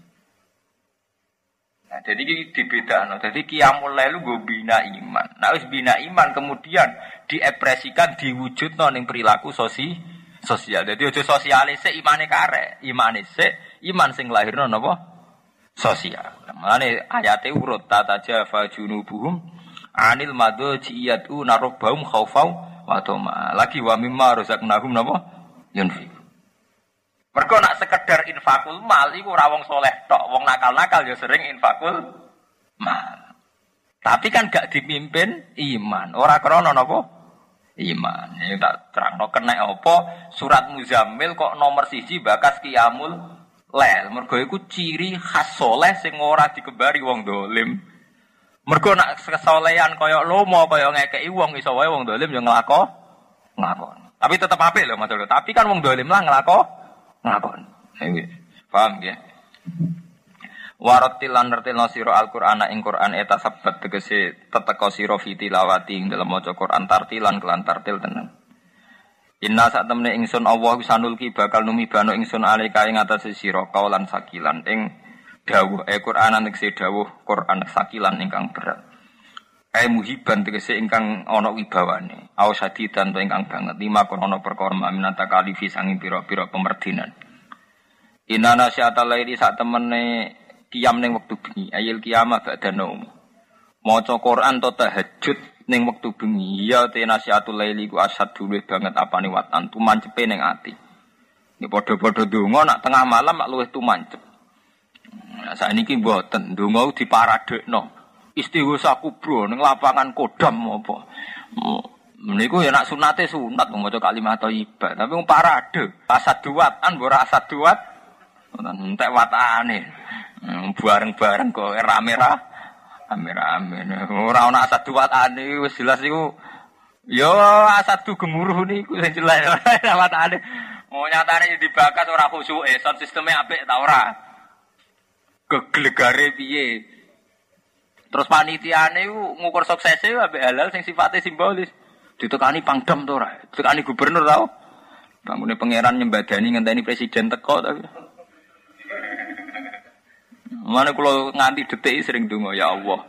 Nah, jadi di beda, no. jadi kiamul lu gue bina iman. Nah, wis bina iman kemudian diekspresikan diwujud ning perilaku sosi sosial. Jadi ojo sosialis imane kare, imane se iman sing lahir no nopo sosial. Mulane ayate urut tata jafa junubuhum anil madu jiyatu narobaum khaufau wa toma. Lagi wa mimma razaqnahum napa? Yunfi. Mergo nak sekedar infakul mal iku ora wong saleh tok, wong nakal-nakal ya sering infakul mal. Tapi kan gak dipimpin iman, ora krana napa? Iman. Ya tak terangno kena apa surat Muzammil kok nomor siji bakas kiamul lel. Mergo iku ciri khas soleh sing ora dikebari wong dolim. Mergo nak kesolehan kaya lomo kaya ngekeki wong iso wae wong dolim yo nglako nglakon. Tapi tetep apik lho Mas Tapi kan wong dolim lah nglako nglakon. Paham ya? Warotil lan nertilno sira Al-Qur'an ing Qur'an eta sabat tegese teteka sira fi tilawati ing dalem maca Qur'an kelan tartil tenan. Inna sak temne ingsun Allah bisa nulki bakal numibano ingsun alika ing atase sira kaulan sakilan ing dawuh e Quran tegese dawuh Quran sakilan ingkang berat. Ai muhiban tegese ingkang ana wibawane. Au sadidan to ingkang banget lima kon ana perkara minata kalifi sanging pira-pira pemerdinan. Inana syata laili sak temene kiam ning wektu bengi, ayil kiamah ba'da naum. Maca Quran to tahajud ning wektu bengi, ya te nasihatul laili ku asad dulu banget apane watan tumancepe ning ati. Ini padha-padha donga nak tengah malam mak luwih tumancep. Nah, saat ini mboten ndonga diparadekno. Istighosa kubro ning lapangan Kodam apa. Meniku ya nak sunate sunat maca kalimat thayyibah, tapi wong parade, asad duat an ora asad duat. Entek watane. Hmm, bareng-bareng kok rame ra. Rame-rame. Ora ana asad duatane wis jelas iku Yo asadu gemuruh niku sing jelas watane. Mau nyatane dibakar ora khusyuk, sound sistemnya apik ta ora? Geglegare piye. Terus panitiane ku ngukur suksese ambek halal sing sifatnya simbolis. Ditekani pangdam to ora? Ditekani gubernur tau? Bangune pangeran nyembadani ngenteni presiden teko tapi. Mana kalau nganti detik sering dungo ya Allah.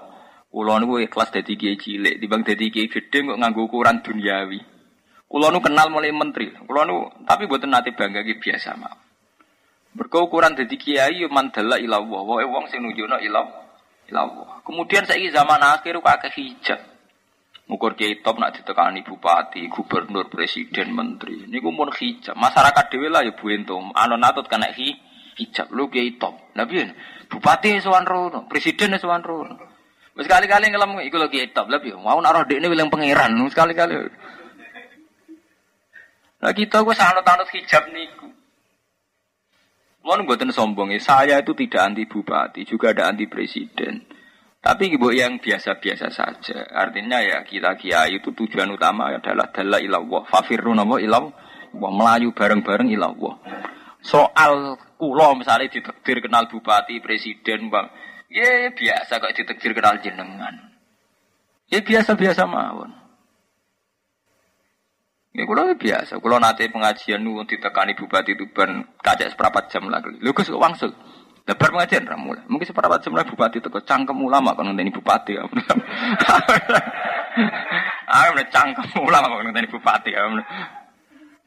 Kulo niku ikhlas dadi kiai cilik, timbang dadi kiai gede kok nganggo ukuran duniawi. Kulo nu kenal mulai menteri. Kulo nu tapi buatan nanti bangga biasa mah. Mergo ukuran dadi kiai man dalla ila Allah, wae wong sing nunjukno ila Allah. Kemudian saiki zaman akhir kok akeh hijab. Ngukur kiai top nak ditekani bupati, gubernur, presiden, menteri. Niku mun hijab. Masyarakat dhewe lah ya buento. Anon natut kena hi hijab lu kiai top. Lah piye? Bupati sowan rono, presiden sowan rono. Wis kali-kali ngelem iku lho kiai top. Lah piye? Mau nak roh dekne pangeran. Sekali-kali. Lah kita gue sanut-anut hijab niku. Mohon buatan sombong ya, saya itu tidak anti bupati, juga ada anti presiden. Tapi ibu yang biasa-biasa saja. Artinya ya kita kiai itu tujuan utama adalah dalla ilallah. Fafirru nama ilallah. Melayu bareng-bareng ilallah. Soal kulo misalnya ditekdir kenal bupati, presiden, bang. Ya biasa kok ditekdir kenal jenengan. Ya biasa-biasa mawon. Ya kulo biasa, kulo nate pengajian nu ditekani bupati Tuban kacek seperempat jam lagi. Lho Gus wangsul. Lebar pengajian ra mulai. Mungkin seperempat jam lagi bupati teko cangkem ulama kan ngenteni bupati. Ah, udah cangkem ulang kok ngenteni bupati.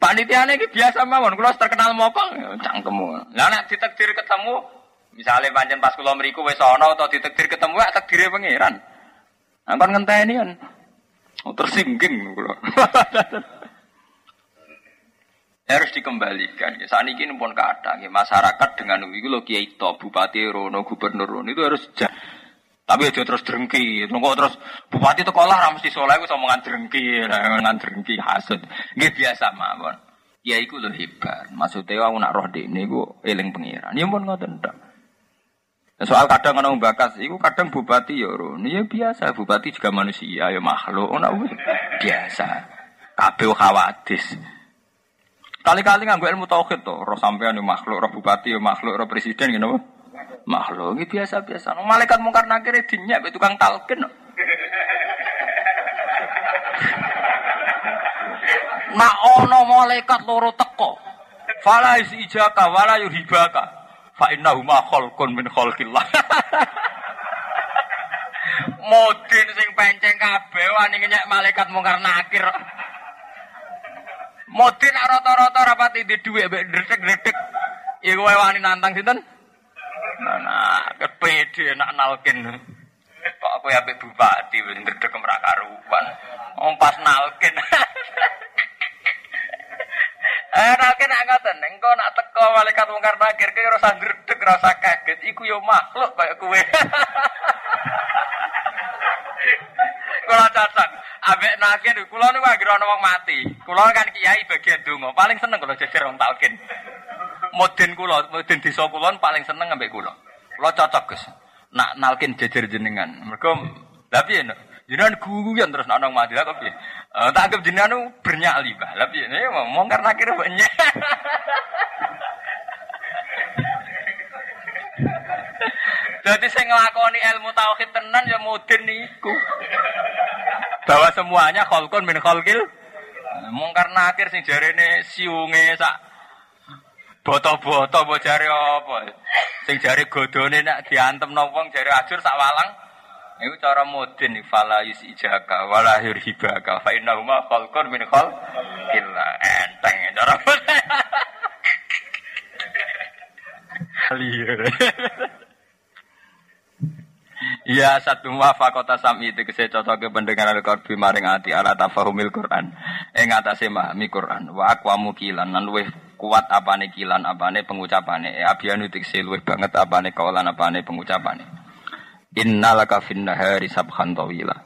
Panitia ini biasa mawon, kalau terkenal mokong, cangkemmu. Lah nek ditakdir ketemu, misalnya pancen pas kula mriku wis ana atau ditakdir ketemu ya takdire pangeran. Angkon ngenteni kan. Oh, tersinggung kula. harus dikembalikan. Ya, saat ini pun kadang ya, masyarakat dengan itu lo kiai to, bupati rono, gubernur rono itu harus jah. Tapi aja terus drengki, nunggu terus bupati itu kolah ramsi soleh itu omongan drengki, drengki hasut. Gak biasa mawon. Ya iku lo hebat. Maksudnya aku nak roh ini gue eling pengiran. Ya pun nggak tentak. Soal kadang orang bakas, itu kadang bupati ya rono. Ya biasa, bupati juga manusia, ya makhluk. Ona biasa. Kabeh khawatis. Kali-kali nganggo ilmu tauhid to, roh sampean yo makhluk, roh bupati yo makhluk, roh presiden gitu. Makhluk ini biasa-biasa. Malaikat mungkar nakir dinyak tukang talkin. Nak ono malaikat loro teko. Fala ijaka wala yuhibaka. Fa innahu ma khalqun min khalqillah. Modin sing penceng kabeh wani ngenyek malaikat mungkar nakir. Modin rata-rata rapati di duit mbek dretek-dretek. Iku wae wani nantang sinten? Nah, kepede nak nalkin. Kok aku ya bupati wis ndredeg ora karuan. Om pas nalkin. Eh nalkin nak ngoten, engko nak teko malaikat mungkar nakir ki rasa ndredeg rasa kaget iku yo makhluk kaya kowe. Kula cacat. Ambek nakir kula niku anggere ana wong mati. Kula kan kiai bagian donga. Paling seneng kalau jejer wong talkin. Moden kula, moden desa kula paling seneng ambek kula. Kula cocok, Gus. Nak nalkin jejer jenengan. Mergo lha piye Jenengan guyon terus nak mati lah kok piye? Eh tak anggap jenengan bernyali, Pak. Lah piye? Ya ngomong karena kira banyak. Jadi saya ngelakoni ilmu tauhid tenan ya moden niku. Bahwa semuanya kholkun min kholkil mungkar nakir sing jarene siunge sak boto-boto mbok jare apa? Sing jare godone nak diantem wong jare ajur sak walang iku cara mudin fala ijaka wala hibaka fa innahuma khalqun min khalqil. Enteng cara Liar. Iya satu kota sami itu kese cocok ke pendengaran korbi maring ati ala tafahumil Quran. Ing atase memahami Quran. Wa aqwamu kilan lan luwih kuat apane kilan apane pengucapane. E abianu tikse luwih banget apane kaulan apane pengucapane. Innalaka fin nahari sabhan tawila.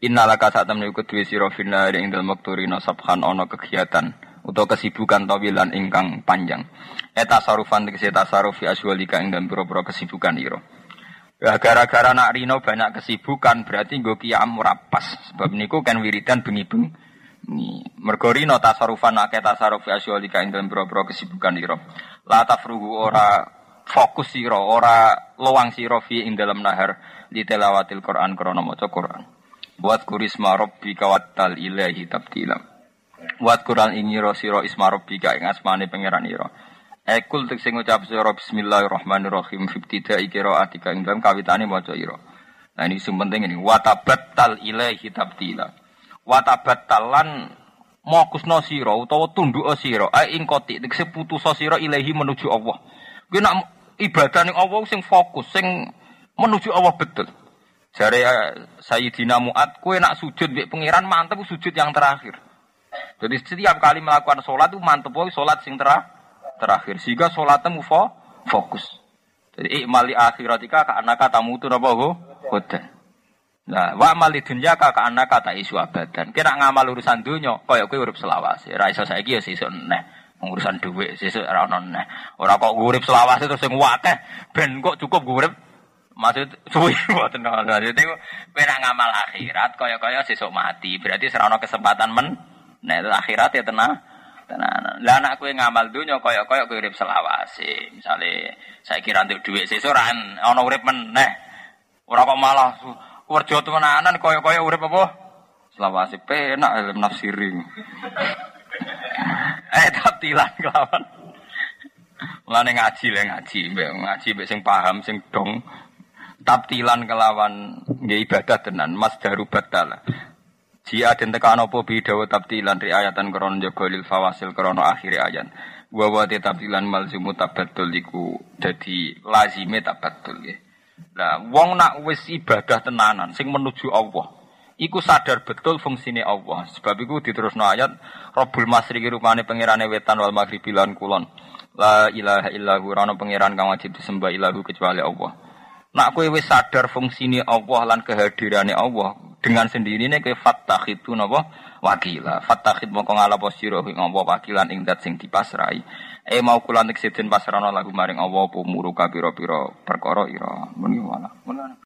Innalaka saat temen iku duwe sira fin nahari ing dalem sabhan ana kegiatan utawa kesibukan tawilan ingkang panjang. Eta sarufan tikse tasaruf fi aswalika ing dalem pira-pira kesibukan ira. Gara-gara nak Rino banyak kesibukan berarti gue kiam rapas. Sebab niku kan wiridan bengi-bengi. Mergo Rino tasarufan akeh tasaruf asyolika dalam boro kesibukan iro. La tafrugu ora fokus siro, ora luang siro fi ing dalam nahar di telawatil Quran krana maca Quran. Buat kurisma rabbika wattal ilahi tabtila. Buat Quran ini ro siro isma rabbika ing asmane pangeran iro. Ekul tek sing ngucap sira bismillahirrahmanirrahim fibtida ikira atika ing dalam kawitane maca ira. Nah ini sing penting ini watabattal ilaihi tabtila. Watabattalan mokusno sira utawa tunduk sira ai ing koti tek putus sira ilahi menuju Allah. Kuwi nak ibadah ning Allah sing fokus sing menuju Allah betul. Jare uh, Sayyidina Mu'ad, kue nak sujud mbek pangeran mantep sujud yang terakhir. Jadi setiap kali melakukan sholat itu mantep sholat sing terakhir terakhir sehingga sholatnya fo fokus. Jadi ikmali akhiratika ka anaka tamutu napa ho hodan. Nah, wa mali dunya ka ka anaka ta isu abadan. Kira ngamal urusan dunya kaya kowe urip selawase. Ra iso saiki ya sesuk neh. Urusan dhuwit sesuk ora ono neh. Ora kok urip selawase terus sing akeh ben kok cukup urip maksud suwi mboten maksud itu kowe ngamal akhirat kaya-kaya sesuk mati. Berarti ora kesempatan men. Nah, akhirat ya tenang tenanan. Lah anak kue ngamal dunia koyok koyok kue urip selawase. Misalnya saya kira untuk duit sesoran, ono urip meneh. Orang kok malah kerja temenanan koyok koyok urip apa? Selawase penak ilmu nafsiri. eh tilan kelawan. Mulane ngaji lah ngaji, ngaji mbek sing paham sing dong. Taptilan kelawan nggih ibadah tenan, mas daru batala. Jia den tekan apa bidawa tabdilan riayatan krana jaga lil fawasil krana akhir ayat. Wa wa tabdilan malzumu tabaddul iku dadi lazime tabaddul ya. Lah wong nak wis ibadah tenanan sing menuju Allah. Iku sadar betul fungsine Allah. Sebab iku diterusno ayat Rabbul Masriqi rupane pangerane wetan wal maghribi lan kulon. La ilaha illahu rana pangeran kang wajib disembah ilahu kecuali Allah. Nak kowe wis sadar fungsine Allah lan kehadirane Allah, dengan sendirinya ke itu napa? Wakila. Fattakhid mongko ngala posiro ing apa wakilan ing dat sing dipasrai e mau kulan nek pasrana lagu maring Allah apa muru kapira-pira perkara ira